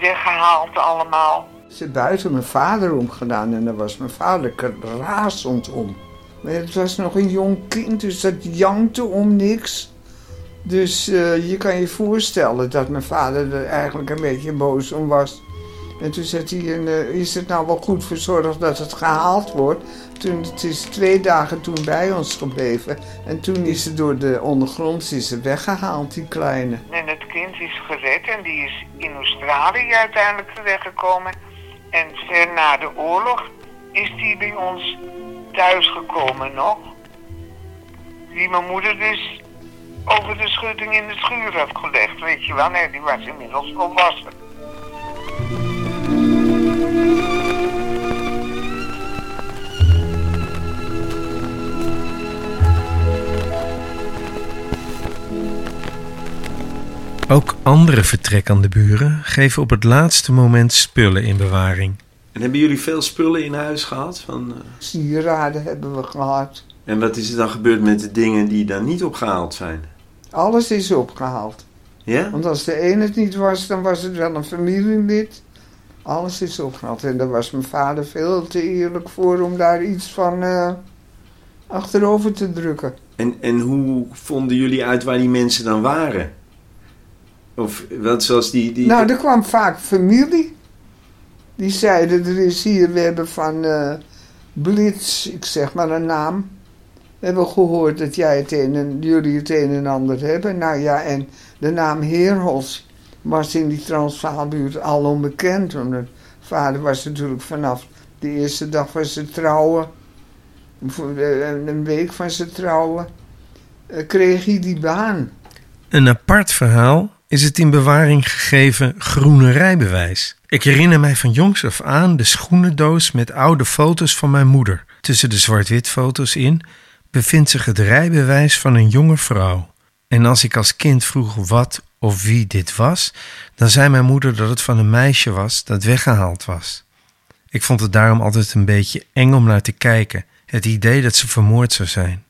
weggehaald allemaal. Ze buiten mijn vader omgedaan en daar was mijn vader razend om. Maar het was nog een jong kind, dus dat jankte om niks. Dus eh, je kan je voorstellen dat mijn vader er eigenlijk een beetje boos om was. En toen zei hij, eh, is het nou wel goed verzorgd dat het gehaald wordt? Toen, het is twee dagen toen bij ons gebleven. En toen is ze door de ondergronds is ze weggehaald, die kleine. En het kind is gered en die is in Australië uiteindelijk terechtgekomen. En ver na de oorlog is die bij ons thuisgekomen nog. Die mijn moeder dus over de schutting in de schuur had gelegd, weet je wel. Nee, die was inmiddels volwassen. Ook andere vertrekkende buren geven op het laatste moment spullen in bewaring. En hebben jullie veel spullen in huis gehad? Van, eh, Sieraden hebben we gehad. En wat is er dan gebeurd met de dingen die dan niet opgehaald zijn? Alles is opgehaald. Ja? Want als de een het niet was, dan was het wel een familielid. Alles is opgehaald. En daar was mijn vader veel te eerlijk voor om daar iets van eh, achterover te drukken. En, en hoe vonden jullie uit waar die mensen dan waren? Of wat zoals die... die Nou, er kwam vaak familie. Die zeiden, er is hier, we hebben van eh, Blitz, ik zeg maar een naam. We hebben gehoord dat jij het een en, jullie het een en ander hebben. Nou ja, en de naam Heerhofs was in die Transvaalbuurt al onbekend. Omdat vader was natuurlijk vanaf de eerste dag van zijn trouwen, de- een week van zijn trouwen, eh, kreeg hij die baan. Een apart verhaal is het in bewaring gegeven groene rijbewijs. Ik herinner mij van jongs af aan de schoenendoos met oude foto's van mijn moeder. Tussen de zwart-wit foto's in bevindt zich het rijbewijs van een jonge vrouw. En als ik als kind vroeg wat of wie dit was, dan zei mijn moeder dat het van een meisje was dat weggehaald was. Ik vond het daarom altijd een beetje eng om naar te kijken, het idee dat ze vermoord zou zijn.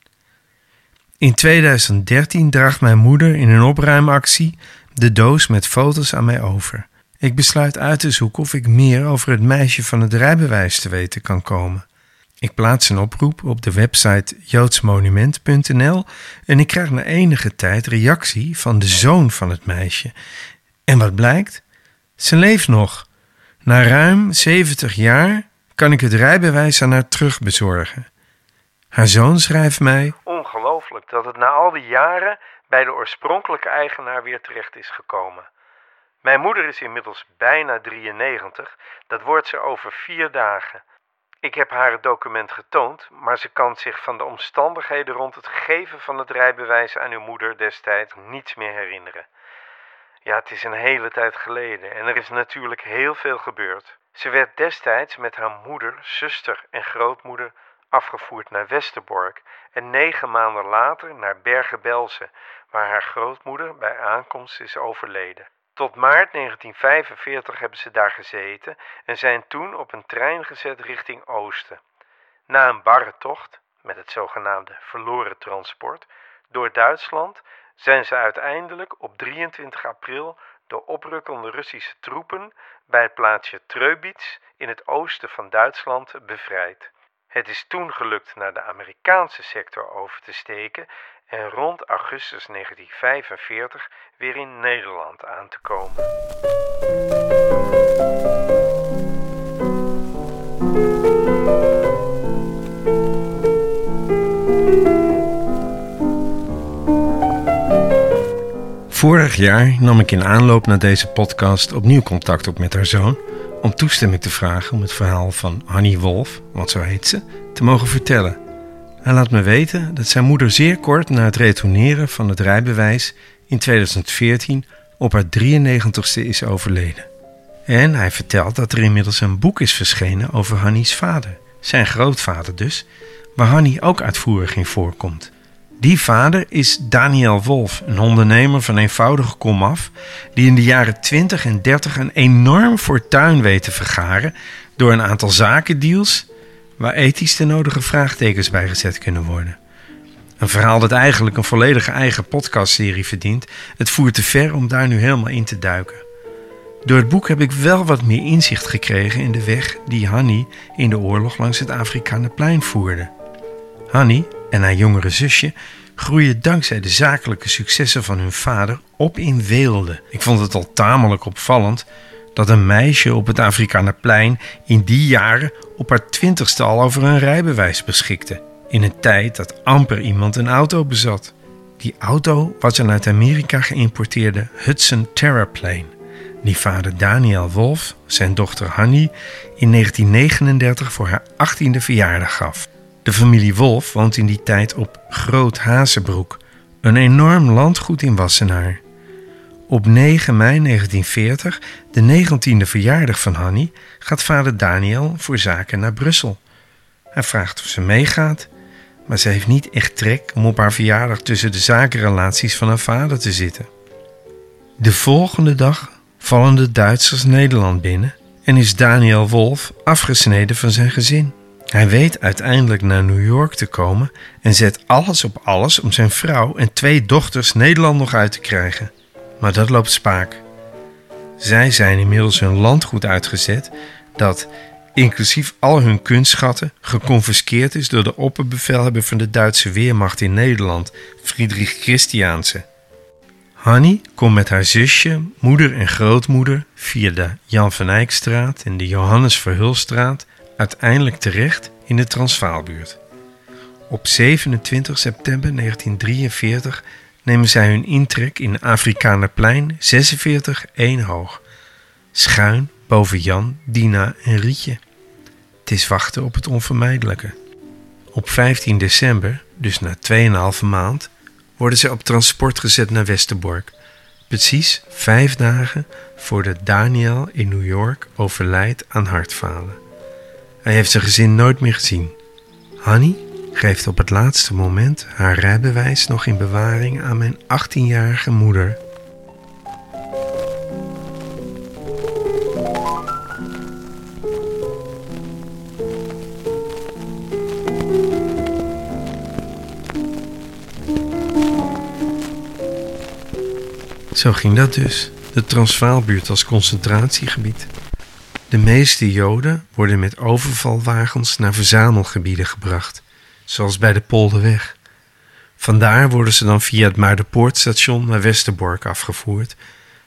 In 2013 draagt mijn moeder in een opruimactie de doos met foto's aan mij over. Ik besluit uit te zoeken of ik meer over het meisje van het rijbewijs te weten kan komen. Ik plaats een oproep op de website joodsmonument.nl en ik krijg na enige tijd reactie van de zoon van het meisje. En wat blijkt? Ze leeft nog. Na ruim 70 jaar kan ik het rijbewijs aan haar terugbezorgen. Haar zoon schrijft mij: dat het na al die jaren bij de oorspronkelijke eigenaar weer terecht is gekomen. Mijn moeder is inmiddels bijna 93, dat wordt ze over vier dagen. Ik heb haar het document getoond, maar ze kan zich van de omstandigheden rond het geven van het rijbewijs aan uw moeder destijds niets meer herinneren. Ja, het is een hele tijd geleden en er is natuurlijk heel veel gebeurd. Ze werd destijds met haar moeder, zuster en grootmoeder afgevoerd naar Westerbork en negen maanden later naar Bergen-Belsen, waar haar grootmoeder bij aankomst is overleden. Tot maart 1945 hebben ze daar gezeten en zijn toen op een trein gezet richting Oosten. Na een barre tocht, met het zogenaamde verloren transport, door Duitsland zijn ze uiteindelijk op 23 april door oprukkende Russische troepen bij het plaatsje Treubitz in het oosten van Duitsland bevrijd. Het is toen gelukt naar de Amerikaanse sector over te steken en rond augustus 1945 weer in Nederland aan te komen. Vorig jaar nam ik in aanloop naar deze podcast opnieuw contact op met haar zoon om toestemming te vragen om het verhaal van Hanny Wolf, want zo heet ze, te mogen vertellen. Hij laat me weten dat zijn moeder zeer kort na het retourneren van het rijbewijs in 2014 op haar 93ste is overleden. En hij vertelt dat er inmiddels een boek is verschenen over Hannies vader, zijn grootvader dus, waar Hanny ook uitvoerig in voorkomt. Die vader is Daniel Wolf, een ondernemer van eenvoudige komaf, die in de jaren 20 en 30 een enorm fortuin weet te vergaren door een aantal zakendeals waar ethisch de nodige vraagtekens bij gezet kunnen worden. Een verhaal dat eigenlijk een volledige eigen podcastserie verdient. Het voert te ver om daar nu helemaal in te duiken. Door het boek heb ik wel wat meer inzicht gekregen in de weg die Hanny in de oorlog langs het Afrikanenplein voerde. Hanny en haar jongere zusje groeien dankzij de zakelijke successen van hun vader op in Weelde. Ik vond het al tamelijk opvallend dat een meisje op het Afrikanerplein in die jaren op haar twintigste al over een rijbewijs beschikte. In een tijd dat amper iemand een auto bezat. Die auto was een uit Amerika geïmporteerde Hudson Terraplane, die vader Daniel Wolf zijn dochter Hanny in 1939 voor haar 18e verjaardag gaf. De familie Wolf woont in die tijd op Groot Hazebroek, een enorm landgoed in Wassenaar. Op 9 mei 1940, de 19e verjaardag van Hanny, gaat vader Daniel voor zaken naar Brussel. Hij vraagt of ze meegaat, maar ze heeft niet echt trek om op haar verjaardag tussen de zakenrelaties van haar vader te zitten. De volgende dag vallen de Duitsers Nederland binnen en is Daniel Wolf afgesneden van zijn gezin. Hij weet uiteindelijk naar New York te komen en zet alles op alles om zijn vrouw en twee dochters Nederland nog uit te krijgen. Maar dat loopt spaak. Zij zijn inmiddels hun landgoed uitgezet, dat, inclusief al hun kunstschatten, geconfiskeerd is door de opperbevelhebber van de Duitse Weermacht in Nederland, Friedrich Christiaanse. Hanny komt met haar zusje, moeder en grootmoeder via de Jan van Eyckstraat en de Johannes Verhulstraat uiteindelijk terecht in de Transvaalbuurt. Op 27 september 1943 nemen zij hun intrek in Afrikanerplein 46 1 hoog, schuin boven Jan, Dina en Rietje. Het is wachten op het onvermijdelijke. Op 15 december, dus na 2,5 maand, worden ze op transport gezet naar Westerbork. Precies vijf dagen voordat Daniel in New York overlijdt aan hartfalen. Hij heeft zijn gezin nooit meer gezien. Hanny geeft op het laatste moment haar rijbewijs nog in bewaring aan mijn 18-jarige moeder. Zo ging dat dus, de Transvaalbuurt als concentratiegebied. De meeste Joden worden met overvalwagens naar verzamelgebieden gebracht, zoals bij de Polderweg. Vandaar worden ze dan via het Muiderpoortstation naar Westerbork afgevoerd,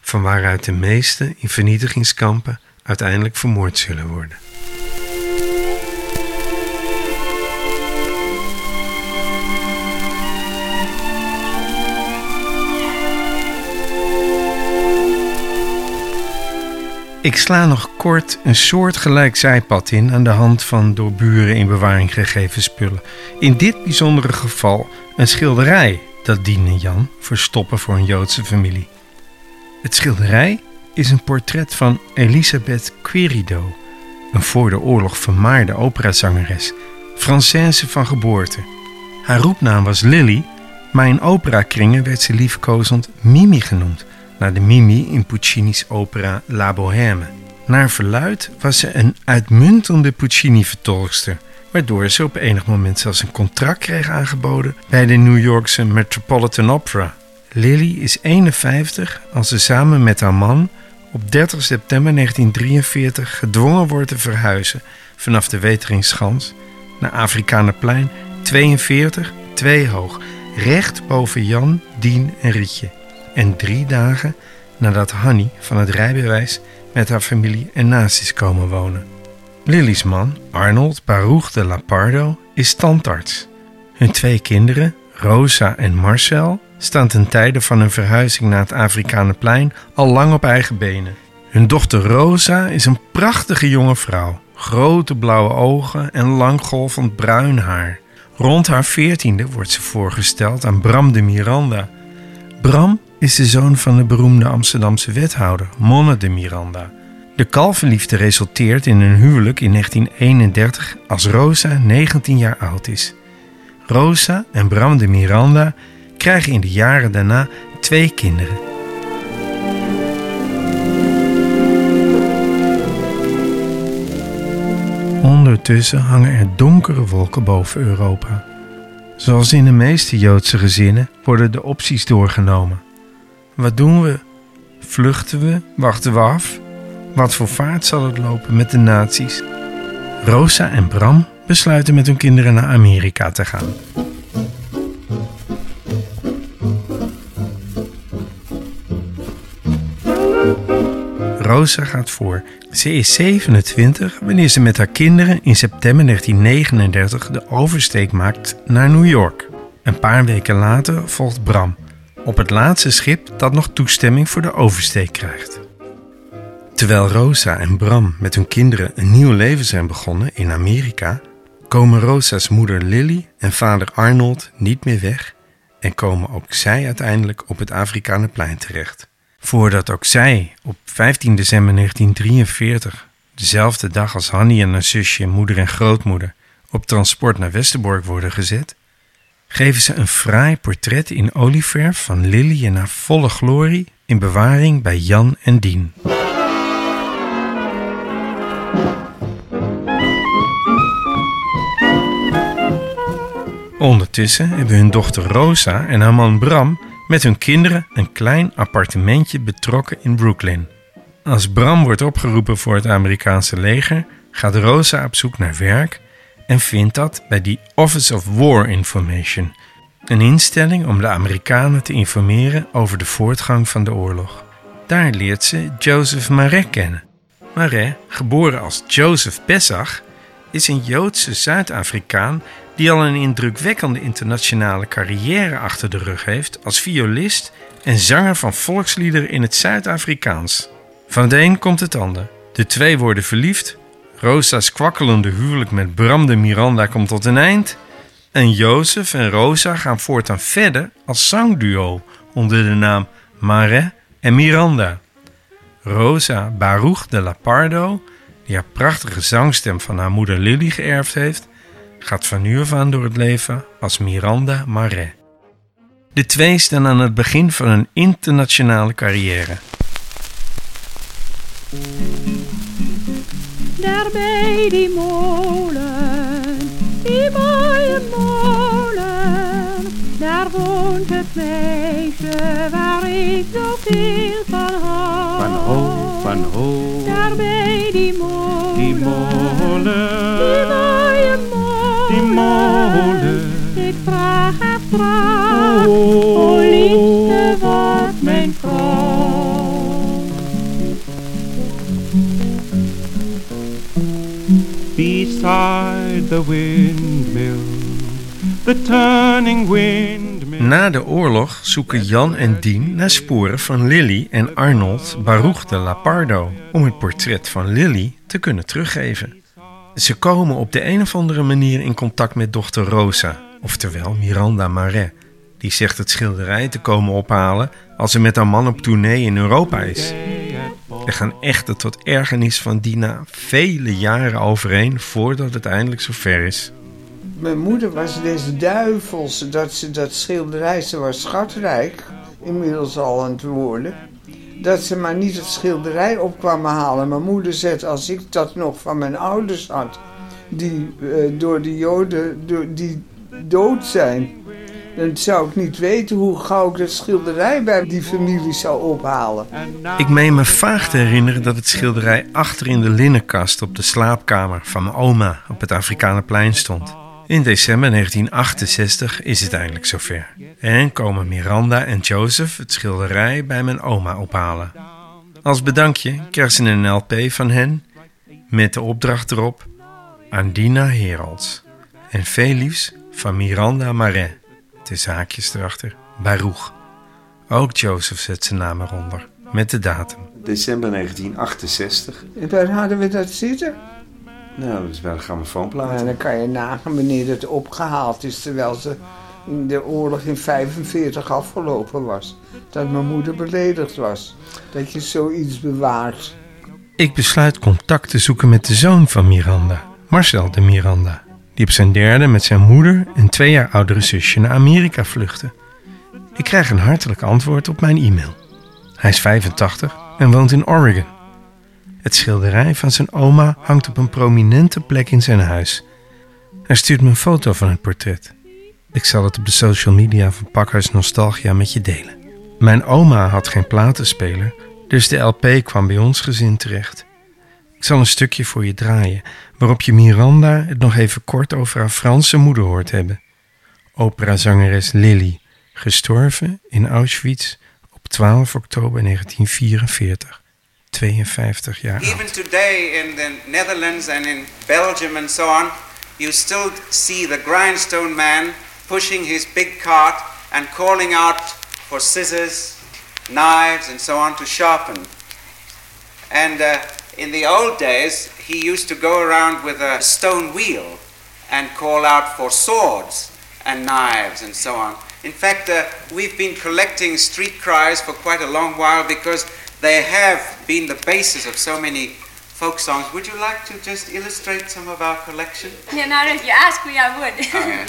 van waaruit de meeste in vernietigingskampen uiteindelijk vermoord zullen worden. Ik sla nog kort een soortgelijk zijpad in aan de hand van door buren in bewaring gegeven spullen. In dit bijzondere geval een schilderij dat diende Jan verstoppen voor een Joodse familie. Het schilderij is een portret van Elisabeth Querido, een voor de oorlog vermaarde operazangeres, Française van geboorte. Haar roepnaam was Lily, maar in operakringen werd ze liefkozend Mimi genoemd naar de Mimi in Puccini's opera La Bohème. Naar verluid was ze een uitmuntende Puccini-vertolkster, waardoor ze op enig moment zelfs een contract kreeg aangeboden bij de New Yorkse Metropolitan Opera. Lily is 51 als ze samen met haar man op 30 september 1943 gedwongen wordt te verhuizen vanaf de Weteringschans naar Afrikanerplein 42, 2 hoog, recht boven Jan, Dien en Rietje en drie dagen nadat Hanny van het rijbewijs met haar familie en naast is komen wonen. Lily's man, Arnold Baruch de Lapardo, is tandarts. Hun twee kinderen, Rosa en Marcel, staan ten tijde van hun verhuizing naar het Afrikanerplein al lang op eigen benen. Hun dochter Rosa is een prachtige jonge vrouw, grote blauwe ogen en lang golvend bruin haar. Rond haar veertiende wordt ze voorgesteld aan Bram de Miranda. Bram is de zoon van de beroemde Amsterdamse wethouder Monne de Miranda. De kalverliefde resulteert in een huwelijk in 1931 als Rosa 19 jaar oud is. Rosa en Bram de Miranda krijgen in de jaren daarna twee kinderen. Ondertussen hangen er donkere wolken boven Europa. Zoals in de meeste Joodse gezinnen worden de opties doorgenomen. Wat doen we? Vluchten we? Wachten we af? Wat voor vaart zal het lopen met de nazi's? Rosa en Bram besluiten met hun kinderen naar Amerika te gaan. Rosa gaat voor. Ze is 27 wanneer ze met haar kinderen in september 1939 de oversteek maakt naar New York. Een paar weken later volgt Bram op het laatste schip dat nog toestemming voor de oversteek krijgt. Terwijl Rosa en Bram met hun kinderen een nieuw leven zijn begonnen in Amerika, komen Rosa's moeder Lily en vader Arnold niet meer weg en komen ook zij uiteindelijk op het Afrikanerplein terecht. Voordat ook zij op 15 december 1943, dezelfde dag als Hanny en haar zusje, moeder en grootmoeder, op transport naar Westerbork worden gezet, geven ze een fraai portret in olieverf van Lily in volle glorie in bewaring bij Jan en Dien. Ondertussen hebben hun dochter Rosa en haar man Bram met hun kinderen een klein appartementje betrokken in Brooklyn. Als Bram wordt opgeroepen voor het Amerikaanse leger, gaat Rosa op zoek naar werk en vindt dat bij die Office of War Information, Een instelling om de Amerikanen te informeren over de voortgang van de oorlog. Daar leert ze Joseph Marais kennen. Marais, geboren als Joseph Pesach, is een Joodse Zuid-Afrikaan die al een indrukwekkende internationale carrière achter de rug heeft als violist en zanger van volksliederen in het Zuid-Afrikaans. Van de een komt het ander. De twee worden verliefd. Rosa's kwakkelende huwelijk met Bram de Miranda komt tot een eind. En Jozef en Rosa gaan voortaan verder als zangduo onder de naam Marais en Miranda. Rosa Baruch de La Pardo, die haar prachtige zangstem van haar moeder Lily geërfd heeft, gaat van nu af aan door het leven als Miranda Marais. De twee staan aan het begin van een internationale carrière. Daar bij die molen, die mooie molen, daar woont het meisje waar ik zoveel van hou. Van ho, van ho. Daar bij die molen, Die molen. die mooie molen, Die molen. ik vraag haar vraag, Oh, o liefste wordt mijn vrouw. The windmill, the turning windmill. Na de oorlog zoeken Jan en Dien naar sporen van Lily en Arnold Baruch de La Pardo om het portret van Lily te kunnen teruggeven. Ze komen op de een of andere manier in contact met dochter Rosa, oftewel Miranda Marais, die zegt het schilderij te komen ophalen als ze met haar man op tournee in Europa is. Er gaan echter tot ergernis van Dina vele jaren overheen voordat het eindelijk zover is. Mijn moeder was des duivels dat ze dat schilderij, ze was schatrijk, inmiddels al aan het worden, dat ze maar niet het schilderij op kwam halen. Mijn moeder zegt, als ik dat nog van mijn ouders had, die eh, door de Joden die dood zijn, dan zou ik niet weten hoe gauw ik dat schilderij bij die familie zou ophalen. Ik meen me vaag te herinneren dat het schilderij achter in de linnenkast op de slaapkamer van mijn oma op het Afrikanenplein stond. In december 1968 is het eindelijk zover. En komen Miranda en Joseph het schilderij bij mijn oma ophalen. Als bedankje krijgen ze een LP van hen met de opdracht erop aan Dina Heralds. En veel liefs van Miranda Marais. De zaakjes erachter. Baruch. Ook Joseph zet zijn naam eronder. Met de datum. December 1968. En waar hadden we dat zitten? Nou, dat is bij de grammofoonplaat. Nou, dan kan je nagaan wanneer het opgehaald is, terwijl ze in de oorlog in 45 afgelopen was. Dat mijn moeder beledigd was. Dat je zoiets bewaart. Ik besluit contact te zoeken met de zoon van Miranda, Marcel de Miranda, die op zijn derde met zijn moeder en twee jaar oudere zusje naar Amerika vluchtte. Ik krijg een hartelijk antwoord op mijn e-mail. Hij is 85 en woont in Oregon. Het schilderij van zijn oma hangt op een prominente plek in zijn huis. Hij stuurt me een foto van het portret. Ik zal het op de social media van Pakhuis Nostalgia met je delen. Mijn oma had geen platenspeler, dus de LP kwam bij ons gezin terecht. Ik zal een stukje voor je draaien, waarop je Miranda het nog even kort over haar Franse moeder hoort hebben. Operazangeres Lily, gestorven in Auschwitz op 12 oktober 1944. 52 jaar. Even today in the Netherlands and in Belgium and so on, you still see the grindstone man pushing his big cart and calling out for scissors, knives, and so on to sharpen. And uh, in the old days, he used to go around with a stone wheel and call out for swords and knives and so on. In fact, uh, we've been collecting street cries for quite a long while because they have been the basis of so many folk songs. Would you like to just illustrate some of our collection? Yeah, now if you ask me, I would. Oh, yeah.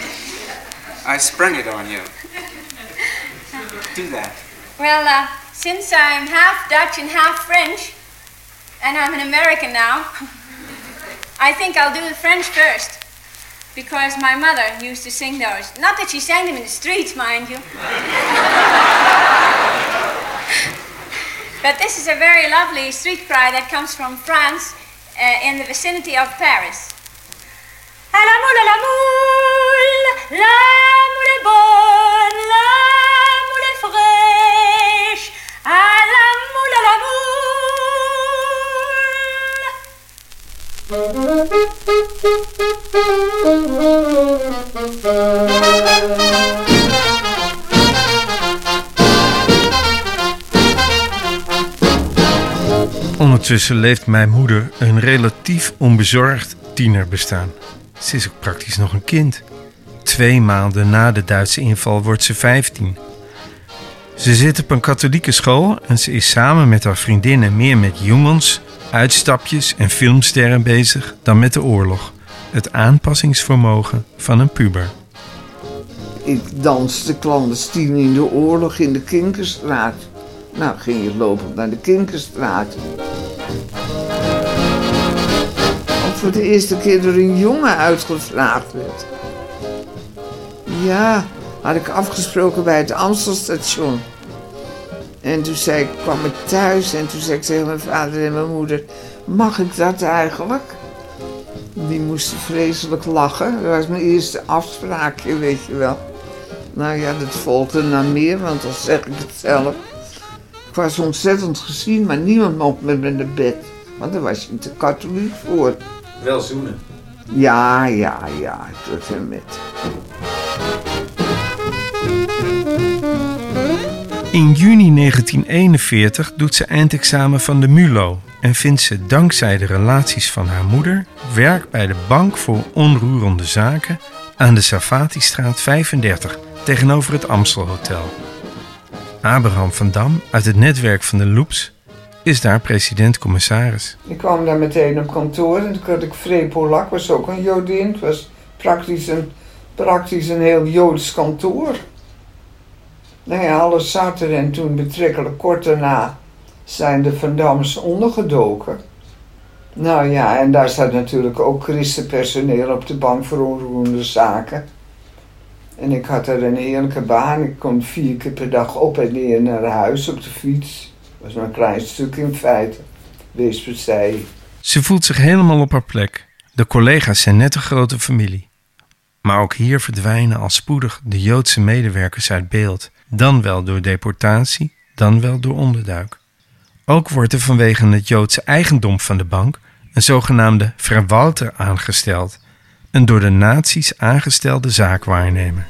I sprung it on you. Do that. well, uh, since I'm half Dutch and half French, and I'm an American now, I think I'll do the French first. Because my mother used to sing those. Not that she sang them in the streets, mind you. but this is a very lovely street cry that comes from France uh, in the vicinity of Paris. À la moule, à la moule, la moule est bonne, la moule est fraîche, à la moule, à la moule. Ondertussen leeft mijn moeder een relatief onbezorgd tienerbestaan. Ze is ook praktisch nog een kind. Twee maanden na de Duitse inval wordt ze 15. Ze zit op een katholieke school en ze is samen met haar vriendinnen meer met jongens uitstapjes en filmsterren bezig dan met de oorlog. Het aanpassingsvermogen van een puber. Ik danste clandestien in de oorlog in de Kinkerstraat. Nou, ging je lopend naar de Kinkerstraat. Of voor de eerste keer door een jongen uitgevraagd werd. Ja, had ik afgesproken bij het Amstelstation. En toen zei ik, kwam ik thuis en toen zei ik tegen mijn vader en mijn moeder... Mag ik dat eigenlijk? Die moesten vreselijk lachen. Dat was mijn eerste afspraakje, weet je wel. Nou ja, dat volgde naar meer, want dan zeg ik het zelf. Ik was ontzettend gezien, maar niemand mocht met me naar bed. Want daar was je te katholiek voor. Wel zoenen. Ja, ja, ja, tot en met. In juni 1941 doet ze eindexamen van de MULO en vindt ze dankzij de relaties van haar moeder werk bij de Bank voor Onroerende Zaken aan de Savatistraat 35 tegenover het Amstelhotel. Abraham van Dam uit het netwerk van de Loops is daar president-commissaris. Ik kwam daar meteen op kantoor en toen had ik Free Polak, was ook een Jodin. Het was praktisch een, praktisch een heel Joods kantoor. Nou ja, alles zat er en toen betrekkelijk kort daarna zijn de Van Dams ondergedoken. Nou ja, en daar staat natuurlijk ook christenpersoneel op de bank voor onroerende zaken. En ik had er een heerlijke baan. Ik kon vier keer per dag op en neer naar huis op de fiets. Dat was maar een klein stuk in feite. Wees zij. Ze voelt zich helemaal op haar plek. De collega's zijn net een grote familie. Maar ook hier verdwijnen al spoedig de Joodse medewerkers uit beeld. Dan wel door deportatie, dan wel door onderduik. Ook wordt er vanwege het Joodse eigendom van de bank een zogenaamde verwalter aangesteld, een door de nazi's aangestelde zaakwaarnemer.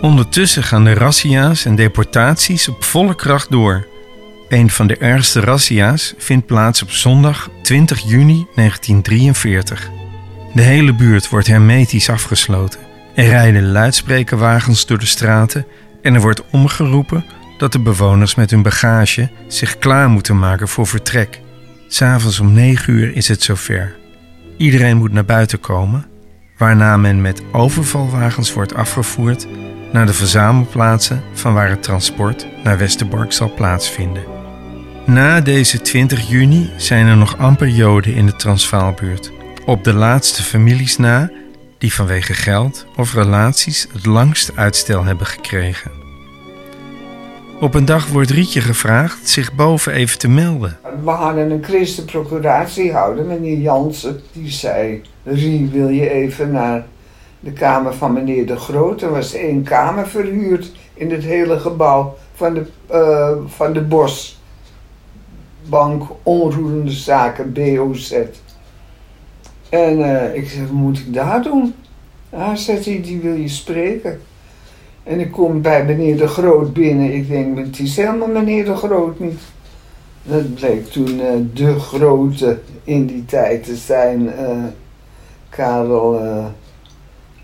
Ondertussen gaan de razzia's en deportaties op volle kracht door. Een van de ergste razzia's vindt plaats op zondag 20 juni 1943. De hele buurt wordt hermetisch afgesloten. Er rijden luidsprekerwagens door de straten en er wordt omgeroepen dat de bewoners met hun bagage zich klaar moeten maken voor vertrek. S'avonds om 9 uur is het zover. Iedereen moet naar buiten komen, waarna men met overvalwagens wordt afgevoerd naar de verzamelplaatsen van waar het transport naar Westerbork zal plaatsvinden. Na deze 20 juni zijn er nog amper Joden in de Transvaalbuurt. Op de laatste families na die vanwege geld of relaties het langst uitstel hebben gekregen. Op een dag wordt Rietje gevraagd zich boven even te melden. We hadden een christenprocuratiehouder, meneer Jansen, die zei... Rie, wil je even naar de kamer van meneer De Groot? Er was één kamer verhuurd in het hele gebouw van de, uh, van de Bosbank Onroerende Zaken, BOZ. En uh, ik zeg, wat moet ik daar doen? Ah, zegt hij, die wil je spreken. En ik kom bij meneer De Groot binnen. Ik denk, het is helemaal meneer De Groot niet. Dat bleek toen uh, De Grote in die tijd te zijn. Uh, Karel...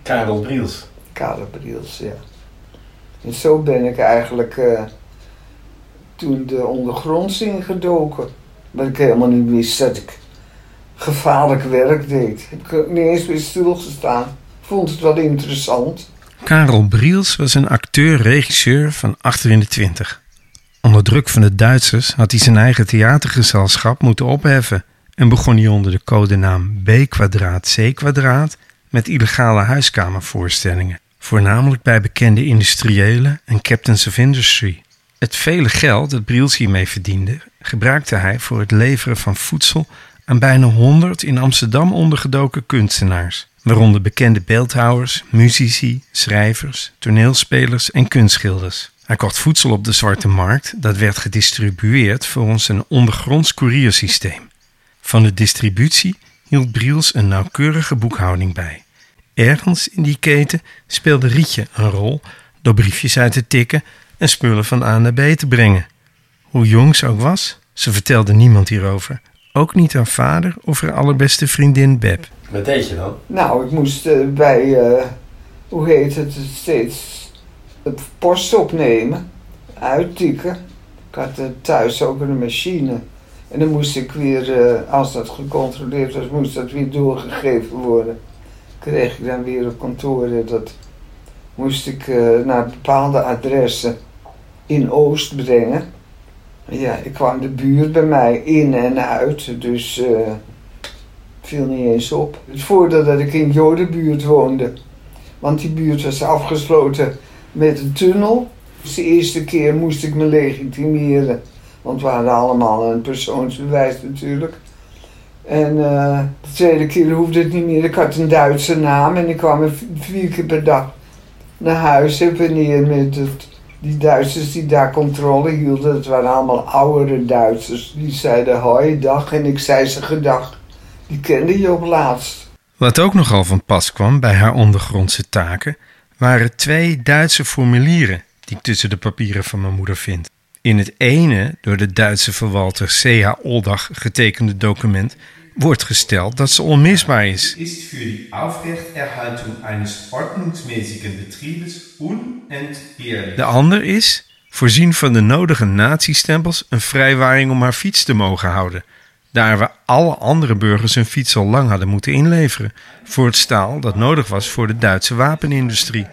Karel Briels. Karel Briels, ja. En zo ben ik eigenlijk toen de ondergronds ingedoken. Wat ik helemaal niet wist dat ik gevaarlijk werk deed. Heb ik niet eens weer stilgestaan. Vond het wel interessant. Karel Briels was een acteur-regisseur van achter in de twintig. Onder druk van de Duitsers had hij zijn eigen theatergezelschap moeten opheffen en begon hij onder de codenaam B kwadraat C kwadraat met illegale huiskamervoorstellingen, voornamelijk bij bekende industriëlen en captains of industry. Het vele geld dat Briels hiermee verdiende, gebruikte hij voor het leveren van voedsel aan bijna 100 in Amsterdam ondergedoken kunstenaars, waaronder bekende beeldhouwers, muzici, schrijvers, toneelspelers en kunstschilders. Hij kocht voedsel op de zwarte markt, dat werd gedistribueerd volgens een ondergronds couriersysteem. Van de distributie hield Briels een nauwkeurige boekhouding bij. Ergens in die keten speelde Rietje een rol door briefjes uit te tikken en spullen van A naar B te brengen. Hoe jong ze ook was, ze vertelde niemand hierover. Ook niet haar vader of haar allerbeste vriendin Beb. Wat deed je dan? Nou, ik moest eh, bij, eh, hoe heet het, steeds het post opnemen, uittikken. Ik had eh, thuis ook een machine. En dan moest ik weer, eh, als dat gecontroleerd was, moest dat weer doorgegeven worden. Kreeg ik dan weer op kantoor. Dat moest ik eh, naar bepaalde adressen in Oost brengen. Ja, ik kwam de buurt bij mij in en uit, dus eh viel niet eens op. Het voordeel dat ik in Jodenbuurt woonde, want die buurt was afgesloten met een tunnel. Dus de eerste keer moest ik me legitimeren, want we hadden allemaal een persoonsbewijs natuurlijk. En eh, de tweede keer hoefde het niet meer. Ik had een Duitse naam en ik kwam er vier keer per dag naar huis. En wanneer met het, die Duitsers die daar controle hielden, dat waren allemaal oudere Duitsers. Die zeiden hoi, dag en ik zei ze gedag. Die kende je op laatst. Wat ook nogal van pas kwam bij haar ondergrondse taken, waren twee Duitse formulieren die ik tussen de papieren van mijn moeder vind. In het ene, door de Duitse verwalter C.H. Oldach getekende document, wordt gesteld dat ze onmisbaar is. Die Aufrechterhaltung eines ordnungsmäßigen Betriebes unentbehrlich. De ander is, voorzien van de nodige natiestempels, een vrijwaring om haar fiets te mogen houden. Daar we alle andere burgers hun fiets al lang hadden moeten inleveren. Voor het staal dat nodig was voor de Duitse wapenindustrie.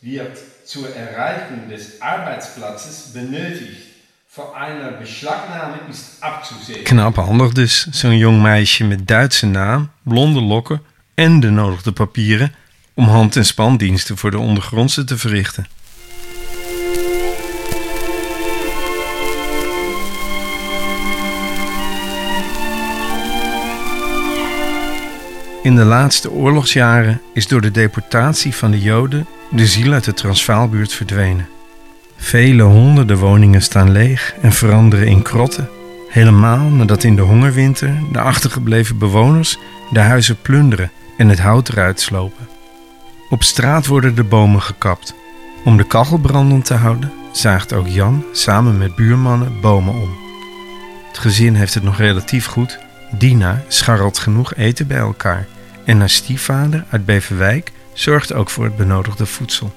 Wird zur Erreichung des Arbeitsplatzes benötigt. Knap handig dus, zo'n jong meisje met Duitse naam, blonde lokken en de nodige papieren om hand- en spandiensten voor de ondergrondse te verrichten. In de laatste oorlogsjaren is door de deportatie van de Joden de ziel uit de Transvaalbuurt verdwenen. Vele honderden woningen staan leeg en veranderen in krotten. Helemaal nadat in de hongerwinter de achtergebleven bewoners de huizen plunderen en het hout eruit slopen. Op straat worden de bomen gekapt. Om de kachel brandend te houden, zaagt ook Jan samen met buurmannen bomen om. Het gezin heeft het nog relatief goed. Dina scharrelt genoeg eten bij elkaar. En haar stiefvader uit Beverwijk zorgt ook voor het benodigde voedsel.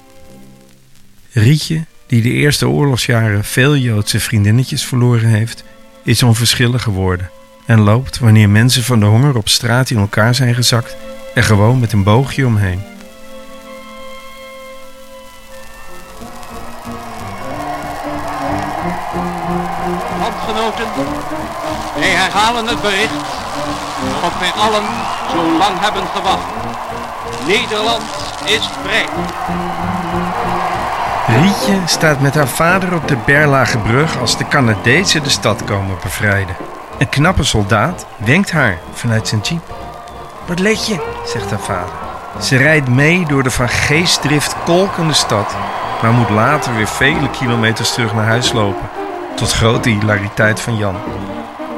Rietje, die de eerste oorlogsjaren veel Joodse vriendinnetjes verloren heeft, is onverschillig geworden en loopt wanneer mensen van de honger op straat in elkaar zijn gezakt er gewoon met een boogje omheen. Landgenoten, wij herhalen het bericht waarop wij allen zo lang hebben gewacht. Nederland is vrij. Rietje staat met haar vader op de Berlage brug als de Canadezen de stad komen bevrijden. Een knappe soldaat wenkt haar vanuit zijn jeep. Wat let je, zegt haar vader. Ze rijdt mee door de van geestdrift kolkende stad, maar moet later weer vele kilometers terug naar huis lopen. Tot grote hilariteit van Jan.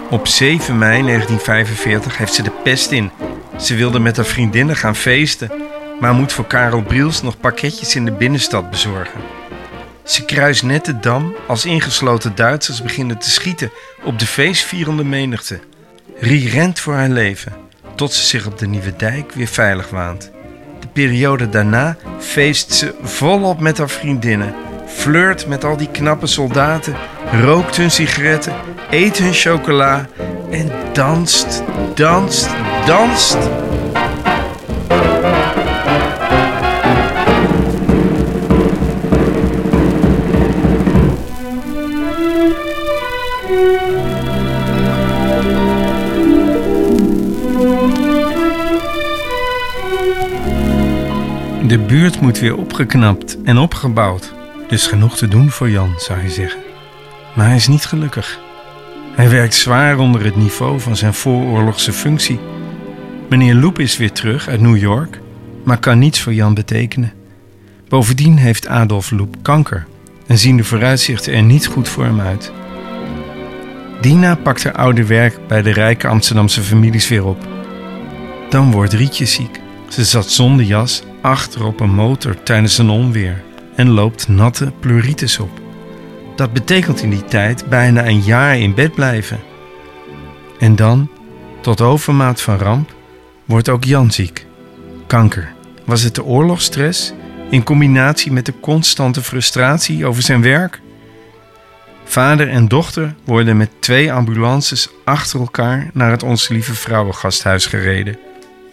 Op 7 mei 1945 heeft ze de pest in. Ze wilde met haar vriendinnen gaan feesten, maar moet voor Karel Briels nog pakketjes in de binnenstad bezorgen. Ze kruist net de dam als ingesloten Duitsers beginnen te schieten op de feestvierende menigte. Rie rent voor haar leven, tot ze zich op de Nieuwe Dijk weer veilig waant. De periode daarna feest ze volop met haar vriendinnen, flirt met al die knappe soldaten, rookt hun sigaretten, eet hun chocola en danst, danst, danst. De buurt moet weer opgeknapt en opgebouwd. Dus genoeg te doen voor Jan, zou je zeggen. Maar hij is niet gelukkig. Hij werkt zwaar onder het niveau van zijn vooroorlogse functie. Meneer Loep is weer terug uit New York, maar kan niets voor Jan betekenen. Bovendien heeft Adolf Loep kanker en zien de vooruitzichten er niet goed voor hem uit. Dina pakt haar oude werk bij de rijke Amsterdamse families weer op. Dan wordt Rietje ziek. Ze zat zonder jas achter op een motor tijdens een onweer en loopt natte pleuritis op. Dat betekent in die tijd bijna een jaar in bed blijven. En dan, tot overmaat van ramp, wordt ook Jan ziek. Kanker. Was het de oorlogsstress in combinatie met de constante frustratie over zijn werk? Vader en dochter worden met twee ambulances achter elkaar naar het Onze Lieve Vrouwengasthuis gereden.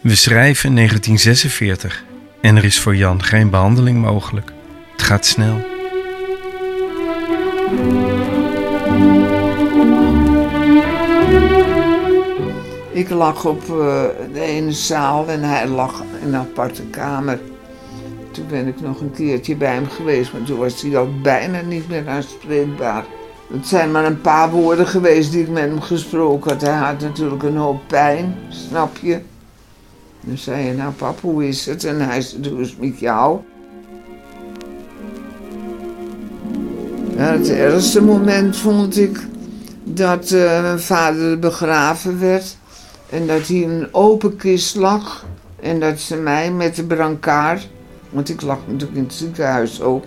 We schrijven 1946 en er is voor Jan geen behandeling mogelijk. Het gaat snel. Ik lag op uh, de ene zaal en hij lag in een aparte kamer. Toen ben ik nog een keertje bij hem geweest, maar toen was hij al bijna niet meer aanspreekbaar. Het zijn maar een paar woorden geweest die ik met hem gesproken had. Hij had natuurlijk een hoop pijn, snap je? Dan zei je, nou pap, hoe is het? En hij zei, hoe is het met jou? Het ergste moment vond ik dat uh, mijn vader begraven werd. En dat hij in een open kist lag. En dat ze mij met de brancard, want ik lag natuurlijk in het ziekenhuis ook,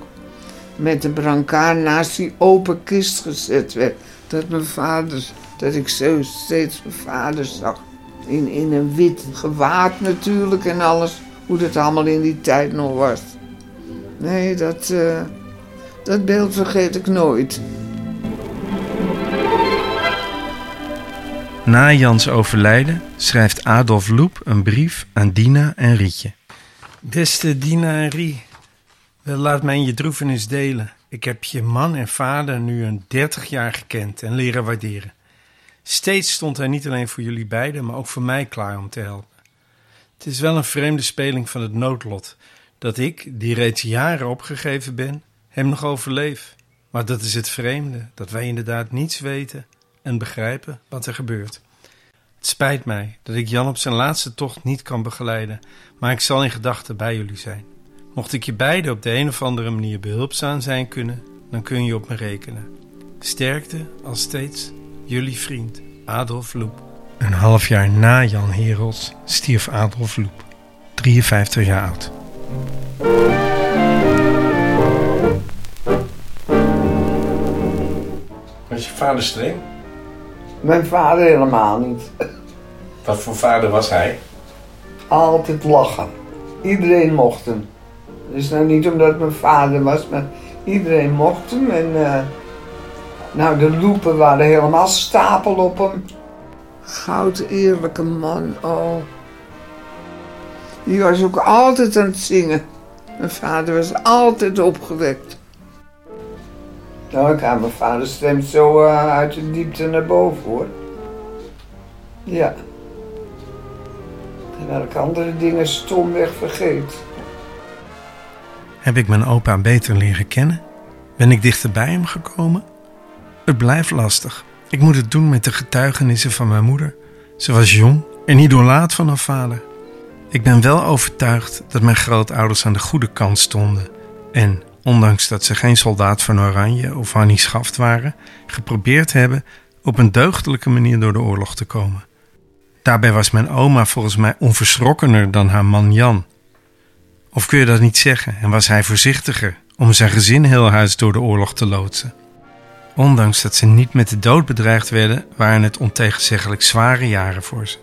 met de brancard naast die open kist gezet werd. Dat mijn vader, dat ik zo steeds mijn vader zag. In, in een wit gewaad natuurlijk en alles. Hoe dat allemaal in die tijd nog was. Nee, dat, uh, dat beeld vergeet ik nooit. Na Jans overlijden schrijft Adolf Loep een brief aan Dina en Rietje. Beste Dina en Rie, laat mij in je droevenis delen. Ik heb je man en vader nu een dertig jaar gekend en leren waarderen. Steeds stond hij niet alleen voor jullie beiden, maar ook voor mij klaar om te helpen. Het is wel een vreemde speling van het noodlot dat ik, die reeds jaren opgegeven ben, hem nog overleef. Maar dat is het vreemde, dat wij inderdaad niets weten en begrijpen wat er gebeurt. Het spijt mij dat ik Jan op zijn laatste tocht niet kan begeleiden, maar ik zal in gedachten bij jullie zijn. Mocht ik je beiden op de een of andere manier behulpzaam zijn kunnen, dan kun je op me rekenen. Sterkte als steeds, jullie vriend Adolf Loep. Een half jaar na Jan Herels stierf Adolf Loep, 53 jaar oud. Was je vader streng? Mijn vader helemaal niet. Wat voor vader was hij? Altijd lachen. Iedereen mocht hem. Dus nou niet omdat het mijn vader was, maar iedereen mocht hem. En uh, nou, de loepen waren helemaal stapel op hem. Goud eerlijke man, oh. Die was ook altijd aan het zingen. Mijn vader was altijd opgewekt. Nou, ik haal mijn vader stem zo uh, uit de diepte naar boven hoor. Ja. Terwijl ik andere dingen stomweg vergeet. Heb ik mijn opa beter leren kennen? Ben ik dichter bij hem gekomen? Het blijft lastig. Ik moet het doen met de getuigenissen van mijn moeder. Ze was jong en idolaat van haar vader. Ik ben wel overtuigd dat mijn grootouders aan de goede kant stonden en, ondanks dat ze geen soldaat van Oranje of Hannie Schaft waren, geprobeerd hebben op een deugdelijke manier door de oorlog te komen. Daarbij was mijn oma volgens mij onverschrokkener dan haar man Jan. Of kun je dat niet zeggen en was hij voorzichtiger om zijn gezin heel huis door de oorlog te loodsen? Ondanks dat ze niet met de dood bedreigd werden, waren het ontegenzeggelijk zware jaren voor ze.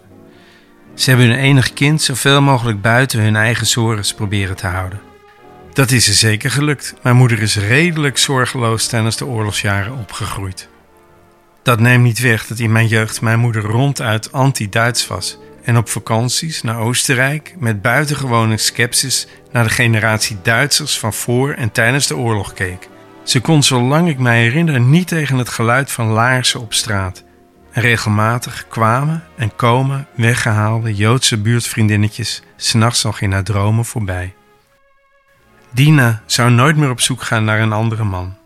Ze hebben hun enig kind zoveel mogelijk buiten hun eigen zorgen proberen te houden. Dat is er zeker gelukt. Mijn moeder is redelijk zorgeloos tijdens de oorlogsjaren opgegroeid. Dat neemt niet weg dat in mijn jeugd mijn moeder ronduit anti-Duits was en op vakanties naar Oostenrijk met buitengewone sceptisch naar de generatie Duitsers van voor en tijdens de oorlog keek. Ze kon, zolang ik mij herinner, niet tegen het geluid van laarzen op straat. En regelmatig kwamen en komen weggehaalde Joodse buurtvriendinnetjes s'nachts nog in haar dromen voorbij. Dina zou nooit meer op zoek gaan naar een andere man.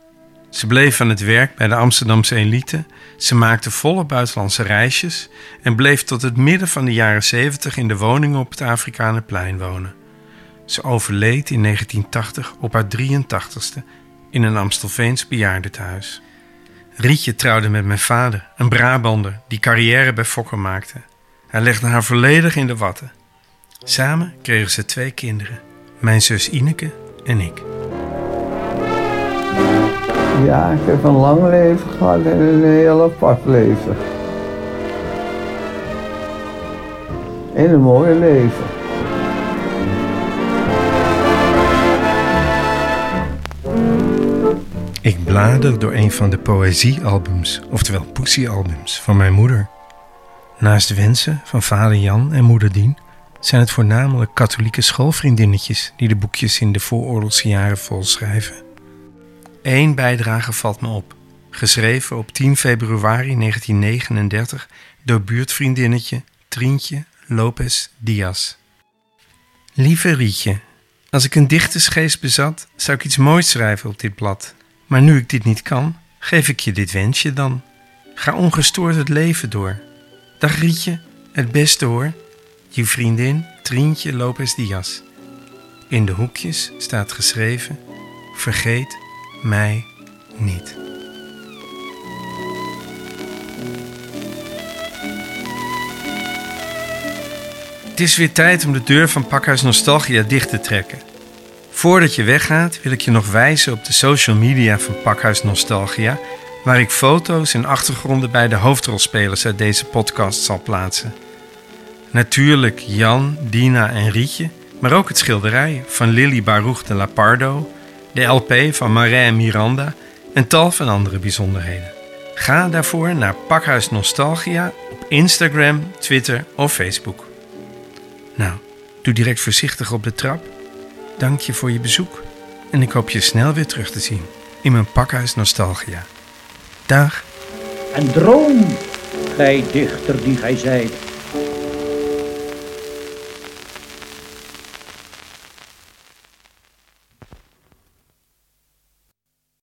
Ze bleef aan het werk bij de Amsterdamse elite, ze maakte volle buitenlandse reisjes en bleef tot het midden van de jaren 70 in de woningen op het Afrikaanplein wonen. Ze overleed in 1980 op haar 83ste in een Amstelveens bejaardentehuis. Rietje trouwde met mijn vader, een Brabander die carrière bij Fokker maakte. Hij legde haar volledig in de watten. Samen kregen ze twee kinderen, mijn zus Ineke en ik. Ja, ik heb een lang leven gehad en een heel apart leven. En een mooi leven. Ik blader door een van de poëziealbums, oftewel poesiealbums, van mijn moeder. Naast wensen van vader Jan en moeder Dien zijn het voornamelijk katholieke schoolvriendinnetjes die de boekjes in de vooroorlogse jaren volschrijven. Eén bijdrage valt me op, geschreven op 10 februari 1939 door buurtvriendinnetje Trientje Lopez Diaz. Lieve Rietje, als ik een dichtersgeest bezat, zou ik iets moois schrijven op dit blad. Maar nu ik dit niet kan, geef ik je dit wensje dan. Ga ongestoord het leven door. Dag Rietje, het beste hoor. Je vriendin Trientje Lopez Diaz. In de hoekjes staat geschreven: Vergeet mij niet. Het is weer tijd om de deur van Pakhuis Nostalgia dicht te trekken. Voordat je weggaat wil ik je nog wijzen op de social media van Pakhuis Nostalgia, waar ik foto's en achtergronden bij de hoofdrolspelers uit deze podcast zal plaatsen. Natuurlijk Jan, Dina en Rietje, maar ook het schilderij van Lily Baruch de Lapardo, de LP van Marais Miranda en tal van andere bijzonderheden. Ga daarvoor naar Pakhuis Nostalgia op Instagram, Twitter of Facebook. Nou, doe direct voorzichtig op de trap. Dank je voor je bezoek en ik hoop je snel weer terug te zien in mijn Pakhuis Nostalgia. Dag. En droom, gij dichter die gij zijt,